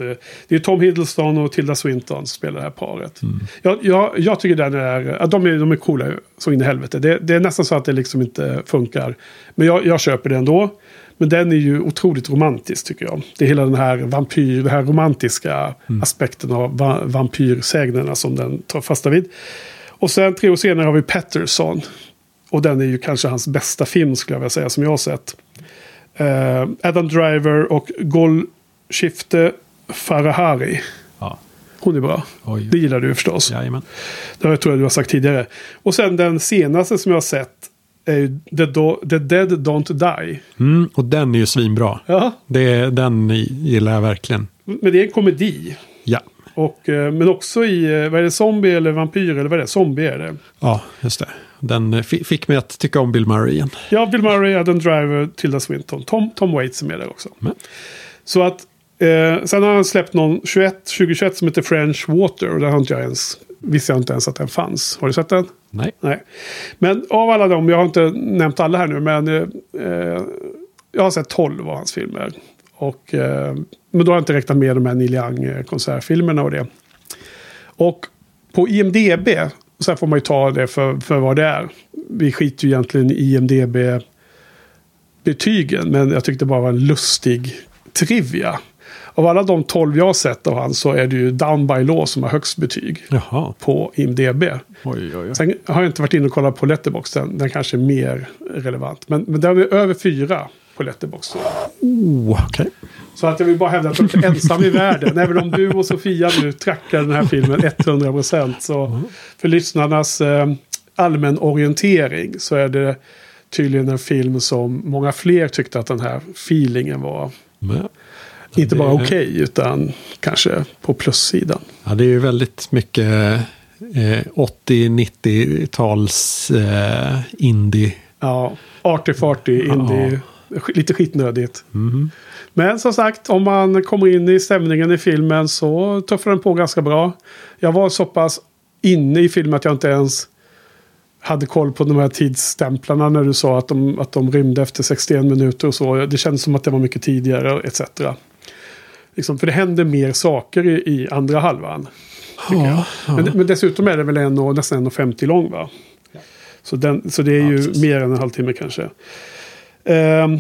det, är Tom Hiddleston och Tilda Swinton som spelar det här paret. Jag, jag, jag tycker den är, att de är, de är coola så in i helvete. Det, det är nästan så att det liksom inte funkar. Men jag, jag köper det ändå. Men den är ju otroligt romantisk tycker jag. Det är hela den här vampyr, den här romantiska aspekten av va, vampyrsägnerna som den tar fasta vid. Och sen tre år senare har vi Patterson. Och den är ju kanske hans bästa film skulle jag vilja säga som jag har sett. Eh, Adam Driver och Golshifte Farahari. Ja. Hon är bra. Oj. Det gillar du förstås. Jajamän. Det tror jag du har sagt tidigare. Och sen den senaste som jag har sett är ju The, Do- The Dead Don't Die. Mm, och den är ju svinbra. Ja, Det, den gillar jag verkligen. men det är en komedi. Ja. Och, eh, men också i, eh, vad är det, zombie eller vampyr eller vad är det? Zombie är det. Ja, just det. Den eh, fi- fick mig att tycka om Bill Murray igen. Ja, Bill Murray, Adam Driver, Tilda Swinton. Tom, Tom Waits är med där också. Men. Så att, eh, sen har han släppt någon 21, 2021 som heter French Water. Och där har inte jag ens, visste jag inte ens att den fanns. Har du sett den? Nej. Nej. Men av alla dem, jag har inte nämnt alla här nu, men eh, eh jag har sett 12 av hans filmer. Och, eh, men då har jag inte räknat med de här Neil Young-konsertfilmerna och det. Och på IMDB, så här får man ju ta det för, för vad det är. Vi skiter ju egentligen i IMDB-betygen, men jag tyckte det bara var en lustig trivia. Av alla de 12 jag har sett av han så är det ju Down by Law som har högst betyg Jaha. på IMDB. Oj, oj, oj. Sen har jag inte varit inne och kollat på Letterboxd. Den, den kanske är mer relevant. Men, men den är över fyra på Letterboxd. Oh, okej. Så att jag vill bara hävda att jag är ensam i världen. Även om du och Sofia nu trackar den här filmen 100%. Så för lyssnarnas eh, allmän orientering så är det tydligen en film som många fler tyckte att den här feelingen var. Men, Inte bara okej utan kanske på plussidan. Ja, det är ju väldigt mycket eh, 80-90-tals eh, indie. Ja, arty farty, indie. Lite skitnödigt. Mhm. Men som sagt, om man kommer in i stämningen i filmen så tuffar den på ganska bra. Jag var så pass inne i filmen att jag inte ens hade koll på de här tidsstämplarna när du sa att de, att de rymde efter 61 minuter och så. Det kändes som att det var mycket tidigare etc. Liksom, för det händer mer saker i, i andra halvan. Ja, Men, men dessutom är det väl en och, nästan 1,50 lång va? Så, den, så det är Ja, ju precis. mer än en halvtimme kanske. Ehm,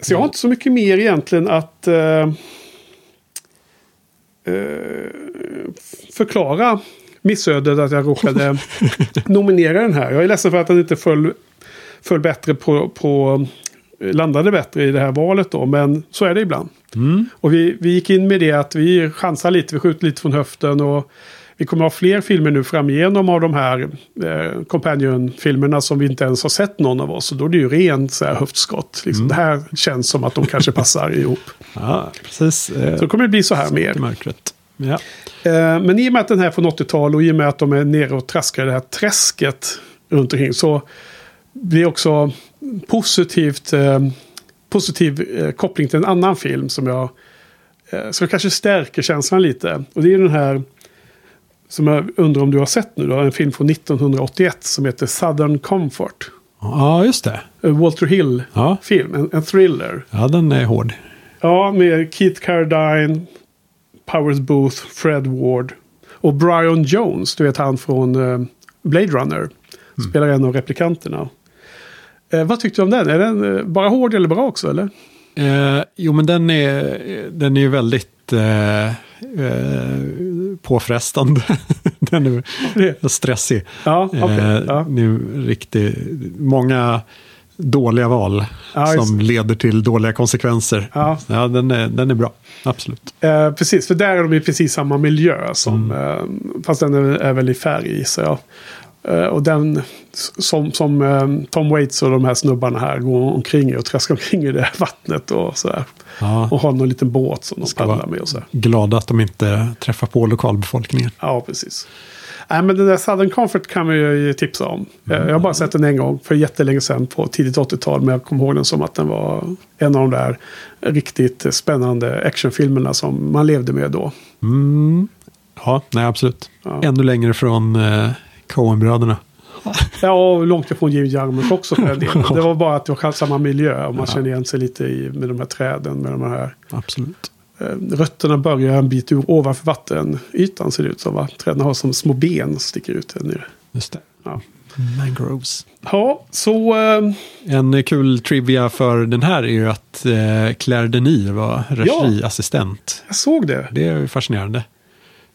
så jag har inte så mycket mer egentligen att eh, eh, förklara missödet att jag råkade <laughs> nominera den här. Jag är ledsen för att den inte föll, föll bättre på, på landade bättre i det här valet då. Men så är det ibland. Och vi, vi gick in med det att vi chansar lite, vi skjuter lite från höften. Och vi kommer ha fler filmer nu framigenom av de här eh, Companion-filmerna som vi inte ens har sett någon av oss. Och då är det ju rent så här höftskott. Liksom. Det här känns som att de kanske passar ihop. <laughs> ja precis. Eh, Så det kommer bli så här mer. Ja. Eh, men i och med att den här är från 80-tal och i och med att de är nere och traskar i det här träsket runt omkring så blir också positivt, eh, positiv eh, koppling till en annan film som jag eh, som kanske stärker känslan lite. Och det är den här som jag undrar om du har sett nu då, en film från 1981 som heter Southern Comfort. ja, just det. En Walter Hill-film, Ja. en, en thriller. ja, den är hård. Ja, med Keith Carradine, Powers Booth, Fred Ward och Brian Jones. Du vet han från eh, Blade Runner. Spelar en av replikanterna. Eh, vad tyckte du om den? Är den eh, bara hård eller bra också eller? Eh, jo, men den är, den är ju väldigt eh, eh, påfrestande. <laughs> den är stressig. Ja. Eh, ja. Det är riktigt, många dåliga val Ja, som leder till dåliga konsekvenser. Ja. Ja, den, är, den är bra, absolut. Eh, precis, för där är de i precis samma miljö. Som, eh, fast den är, är väl i färg gissar jag. Eh, och den som, som eh, Tom Waits och de här snubbarna här går omkring i och traskar omkring i det här vattnet och sådär. Ja. Och har någon liten båt som de paddlar med och så. Glada att de inte träffar på lokalbefolkningen. Ja, precis. Nej, men den där Southern Comfort kan vi ju tipsa om. Eh, Jag har bara sett den en gång för jättelänge sedan på tidigt 80-tal. Men jag kommer ihåg den som att den var en av de där riktigt spännande actionfilmerna som man levde med då. Mm. Ja, nej absolut. Ja. Ännu längre från eh, Coen-bröderna. Ja, långt ifrån Jim Jarmusch också för den delen. <laughs> Det var bara att det var samma miljö och man känner igen sig lite i, med de här träden, med de här Absolut. eh, rötterna börjar en bit ur ovanför vattenytan ser det ut som. Va? Träden har som små ben sticker ut där nere. Just det. Ja, Mangroves. ja så eh, En kul trivia för den här är ju att eh, Claire Denis var regiassistent. jag såg det. Det är fascinerande.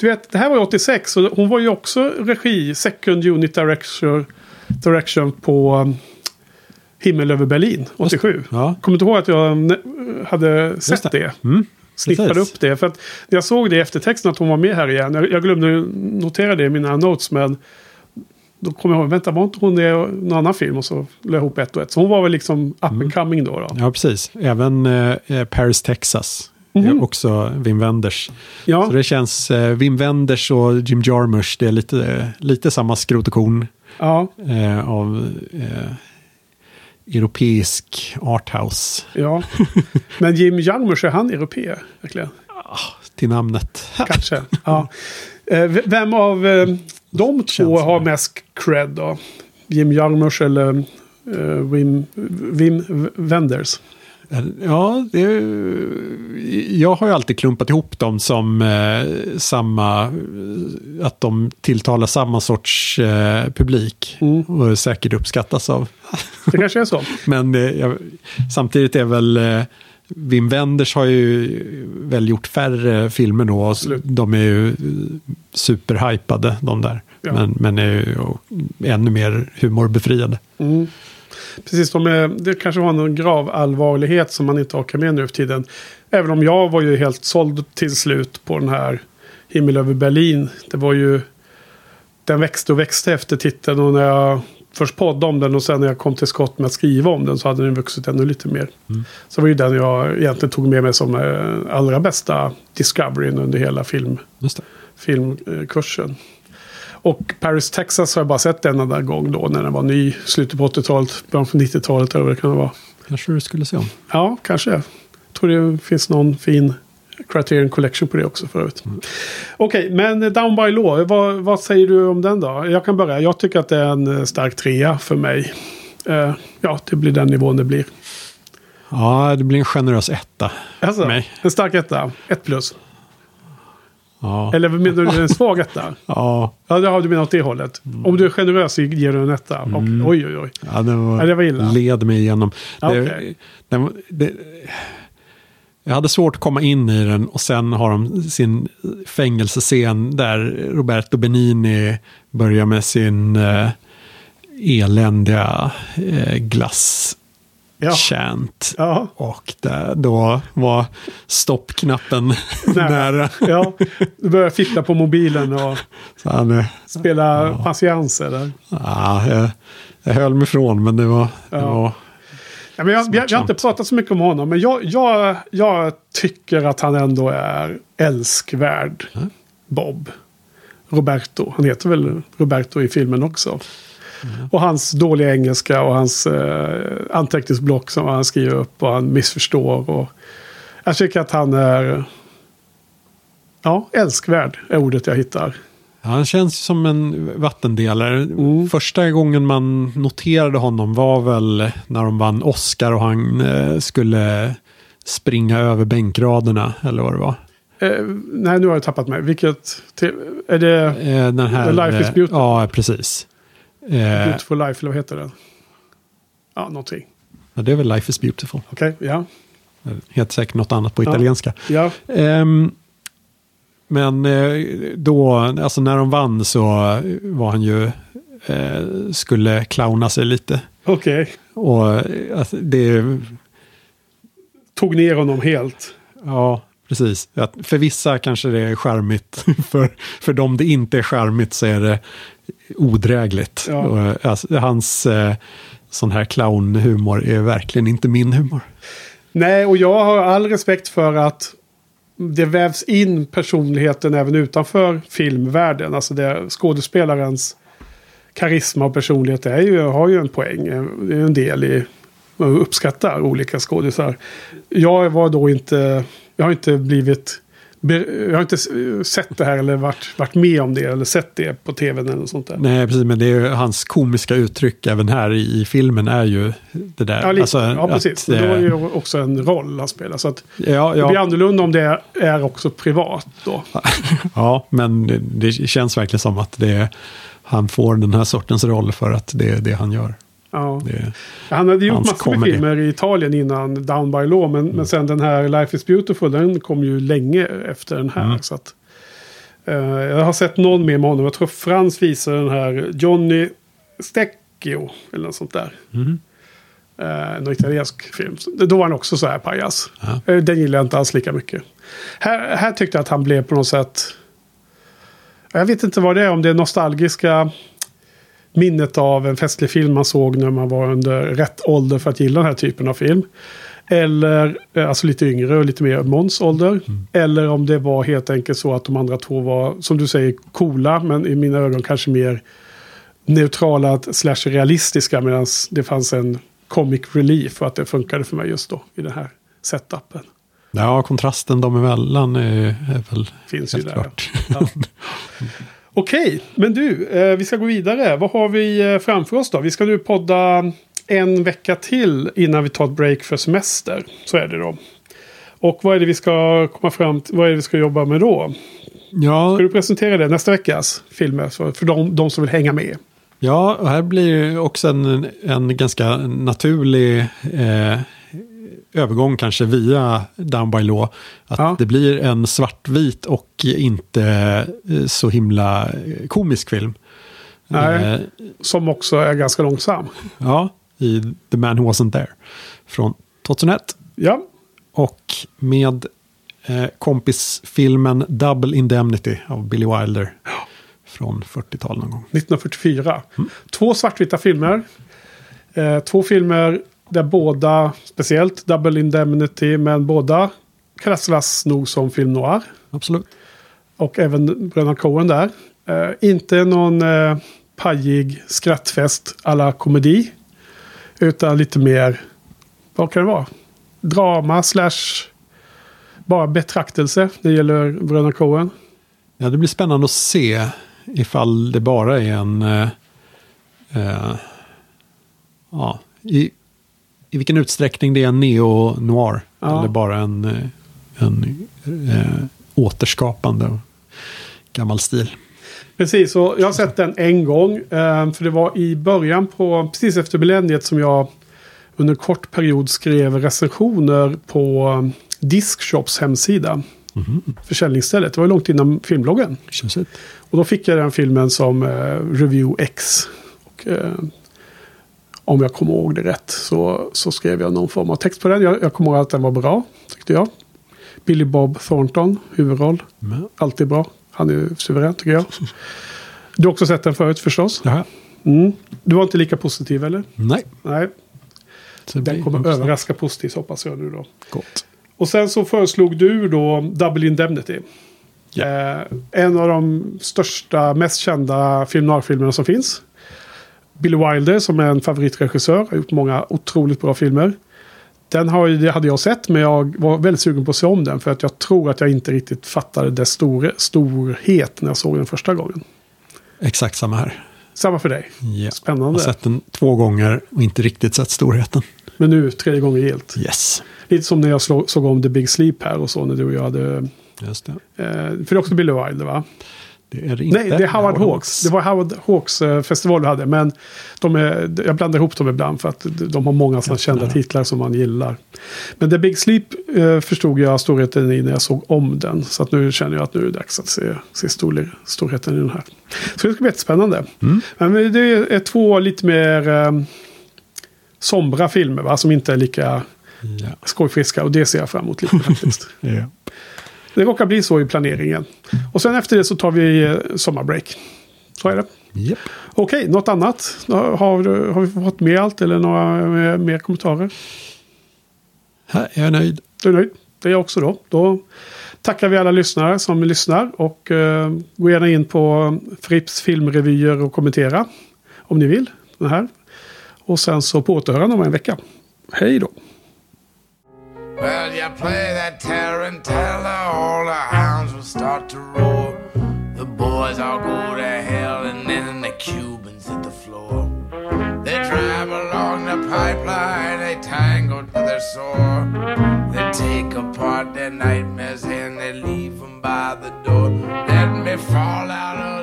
Du vet, det här var ju 86 och hon var ju också regi, second unit direction, direction på um, Himmel över Berlin 87. Ja. Kommer du ihåg att jag hade sett det. det? Mm. Snippade upp det. För att jag såg det i eftertexten att hon var med här igen. Jag, jag glömde notera det i mina notes men då kom jag ihåg, vänta var inte hon det i någon annan film? Och så la jag ihop ett och ett. Så hon var väl liksom up and coming då. då. Ja, precis. Även eh, eh, Paris, Texas. Är också Wim Wenders. Ja, Så det känns, eh, Wim Wenders och Jim Jarmusch, det är lite, lite samma skrot och korn ja, eh, av eh, europeisk arthouse ja. <laughs> Men Jim Jarmusch, är han europé? Verkligen? till namnet. <laughs> Kanske. ja. Eh, Vem av eh, de två har mest cred då? Jim Jarmusch eller eh, Wim, Wim Wenders? Ja, det, jag har ju alltid klumpat ihop dem som eh, samma, att de tilltalar samma sorts eh, publik Mm. och säkert uppskattas av. <laughs> Det kanske är så. <laughs> Men eh, jag, samtidigt är väl eh, Wim Wenders har ju väl gjort färre filmer då. och. De är ju eh, superhypade de där. Ja. Men, men är ju ännu mer humorbefriade. Mm. Precis, är, det kanske var någon grav allvarlighet som man inte orkar med nu för tiden. Även om jag var ju helt såld till slut på den här Himmel över Berlin. Det var ju... Den växte och växte efter titeln och när jag först poddade om den och sen när jag kom till skott med att skriva om den så hade den vuxit ännu lite mer. Så det var ju den jag egentligen tog med mig som eh, allra bästa discoveryn under hela film, filmkursen. Och Paris, Texas har jag bara sett en enda gång då när den var ny. Slutet på 80-talet, början på 90-talet eller vad det kan vara. Kanske du skulle se om. Ja, kanske. Jag tror det finns någon fin Criterion Collection på det också förut. Okej, men Down by Law, vad, vad säger du om den då? Jag kan börja. Jag tycker att det är en eh, stark trea för mig. Eh, ja, det blir den nivån det blir. Ja, det blir en generös etta. Alltså, Nej. en stark etta, ett plus. Ja, Eller menar du en svag etta? ja, Ja, det har du menat åt det hållet. Om du är generös ger du en etta. Och, oj, oj, oj. ja det, var, Ja, det var illa. led mig igenom. Det, okej. den, det, jag hade svårt att komma in i den och sen har de sin fängelsescen där Roberto Benini börjar med sin eh, eländiga eh, glass Ja. chant. Ja, Och där, då var stoppknappen <laughs> Nära. nära. ja. Du börjar fippla på mobilen och <laughs> Så han, spela patienser där. ja, jag, jag höll mig ifrån men det var... Det Ja. var Ja, men jag, jag, jag har inte pratat så mycket om honom, men jag, jag, jag tycker att han ändå är älskvärd. Bob. Roberto. Han heter väl Roberto i filmen också. Och hans dåliga engelska och hans eh, anteckningsblock som han skriver upp och han missförstår. Och jag tycker att han är... Ja, älskvärd är ordet jag hittar. Han känns som en vattendelare. Mm. Första gången man noterade honom var väl när de vann Oscar och han eh, skulle springa över bänkraderna, eller vad det var. Eh, nej, nu har jag tappat mig. Vilket... Till, är det Eh, den här, The Life is eh, Beautiful. Ja, precis. Eh, Beautiful Life, eller vad heter den? Ja, någonting. ja, det är väl Life is beautiful. Okej, ja. Heter säkert något annat på Ja. italienska. Ja, Ehm, men eh, då, alltså när de vann så var han ju, eh, skulle clowna sig lite. okej. Och eh, alltså, det, Tog ner honom helt. ja, precis. Att för vissa kanske det är charmigt. <laughs> För, för dem det inte är charmigt så är det odrägligt. Ja. Eh, alltså, hans eh, sån här clownhumor är verkligen inte min humor. Nej, och jag har all respekt för att det vävs in personligheten även utanför filmvärlden. Alltså det, skådespelarens karisma och personlighet är ju, har ju en poäng. Det är en del i man uppskattar olika skådisar. Jag var då inte, jag har inte blivit Jag har inte sett det här eller varit, varit med om det eller sett det på tvn eller något sånt där. Nej, precis, men det är ju hans komiska uttryck även här i, i filmen är ju det där. Ja, lite. Alltså, ja precis. att, Då är eh, ju också en roll han spelar. Så att ja, det blir ja, annorlunda om det är, också privat då. <laughs> ja, men det, det känns verkligen som att det han får den här sortens roll för att det är det han gör. Ja. Det, Han hade gjort massor med filmer i Italien innan Down by Law. Men, men sen den här Life is Beautiful, den kom ju länge efter den här. Så att, eh, jag har sett någon mer med honom. Jag tror Frans visar den här Johnny Stecchio. Eller något sånt där. Eh, någon italiensk film. Då var han också så här pajas. Ja. Eh, Den gillar jag inte alls lika mycket. Här, här tyckte jag att han blev på något sätt... Jag vet inte vad det är, om det är nostalgiska minnet av en festlig film man såg när man var under rätt ålder för att gilla den här typen av film. Eller, eh, alltså lite yngre och lite mer Måns ålder. Eller om det var helt enkelt så att de andra två var, som du säger, coola. Men i mina ögon kanske mer neutrala slash realistiska. Medan det fanns en comic relief och att det funkade för mig just då i den här setupen. ja, kontrasten dem emellan är, är väl Finns ju helt där. klart. Ja. <laughs> <laughs> Okej, men du, eh, vi ska gå vidare. Vad har vi eh, framför oss då? Vi ska nu podda en vecka till innan vi tar ett break för semester. Så är det då. Och vad är det vi ska komma fram till? Vad är det vi ska jobba med då? Ja, Ska du presentera det nästa veckas filmer för, för de, de som vill hänga med? Ja, och här blir också en, en ganska naturlig eh, övergång kanske via Down by Law. Att Ja. det blir en svartvit och inte eh, så himla eh, komisk film. Nej. Eh, Som också är ganska långsam. ja, i The Man Who Wasn't There från 2001. Ja, Och med eh, kompisfilmen Double Indemnity av Billy Wilder. Från 40-tal någon gång. 1944. Två svartvita filmer. Eh, två filmer där båda, speciellt Double Indemnity, men båda klassas nog som film noir. Absolut. Och även Bröderna Coen där. Eh, inte någon eh, pajig skrattfest alla komedi. Utan lite mer, vad kan det vara? Drama slash bara betraktelse. Det gäller Bröderna Coen. Ja, det blir spännande att se ifall det bara är en... Eh, eh, ja, i, I vilken utsträckning det är en neo-noir. Ja. Eller bara en, eh, en eh, återskapande gammal stil. Precis, och jag har sett den en gång. eh, För det var i början på, precis efter millenniet som jag under en kort period skrev recensioner på eh, Discshops hemsida. Försäljningsstället. Det var långt innan filmbloggen. Och då fick jag den filmen som Review X. Och, om jag kommer ihåg det rätt så, så skrev jag någon form av text på den. Jag, jag kommer ihåg att den var bra, tyckte jag. Billy Bob Thornton, huvudroll. Men, Alltid bra. Han är suverän tycker jag. Du har också sett den förut förstås. ja, Mm. Du var inte lika positiv eller? nej. Nej, Så den kommer överraska positivt hoppas jag nu då. Gott. Och sen så föreslog du då Double Indemnity. Ja. Eh, en av de största, mest kända film noir-filmerna som finns. Billy Wilder som är en favoritregissör. Har gjort många otroligt bra filmer. Den har, det hade jag sett men jag var väldigt sugen på att se om den. För att jag tror att jag inte riktigt fattade dess stor, storhet när jag såg den första gången. Exakt samma här. Samma för dig. Ja. Jag har Spännande. sett den två gånger och inte riktigt sett storheten. Men nu tredje gången gillt. Yes. Lite som när jag såg om The Big Sleep här och så. När du och jag hade... Just det. Eh, för det är också Billy Wilder va? Det är det inte. Nej, det är Howard Hawks. Det var Howard Hawks eh, festival du hade. Men de är, jag blandar ihop dem ibland för att de har många sådana kända titlar som man gillar. Men The Big Sleep eh, förstod jag storheten i när jag såg om den. Så att nu känner jag att nu är det dags att se, se storle, storheten i den här. Så det ska bli jättespännande. Men det är två lite mer eh, sombra filmer va? Som inte är lika Ja. skojfriska. Och det ser jag fram emot lite faktiskt. <laughs> Ja. Det råkar bli så i planeringen. Och sen efter det så tar vi eh, sommarbreak. Så är det. Japp. Okej, något annat? Har, har vi fått med allt eller några mer, mer kommentarer? Här är jag nöjd. Du är nöjd? Det är jag också då. Då tackar vi alla lyssnare som lyssnar. Och eh, gå gärna in på Fripps filmrevyer och kommentera. Om ni vill. Den här. Och sen så på återhörande om en vecka. Hej då! Well, you play that tarantella, all the hounds will start to roar. The boys all go to hell, and then the Cubans hit the floor. They drive along the pipeline, they tangle to their sore. They take apart their nightmares and they leave them by the door. Let me fall out of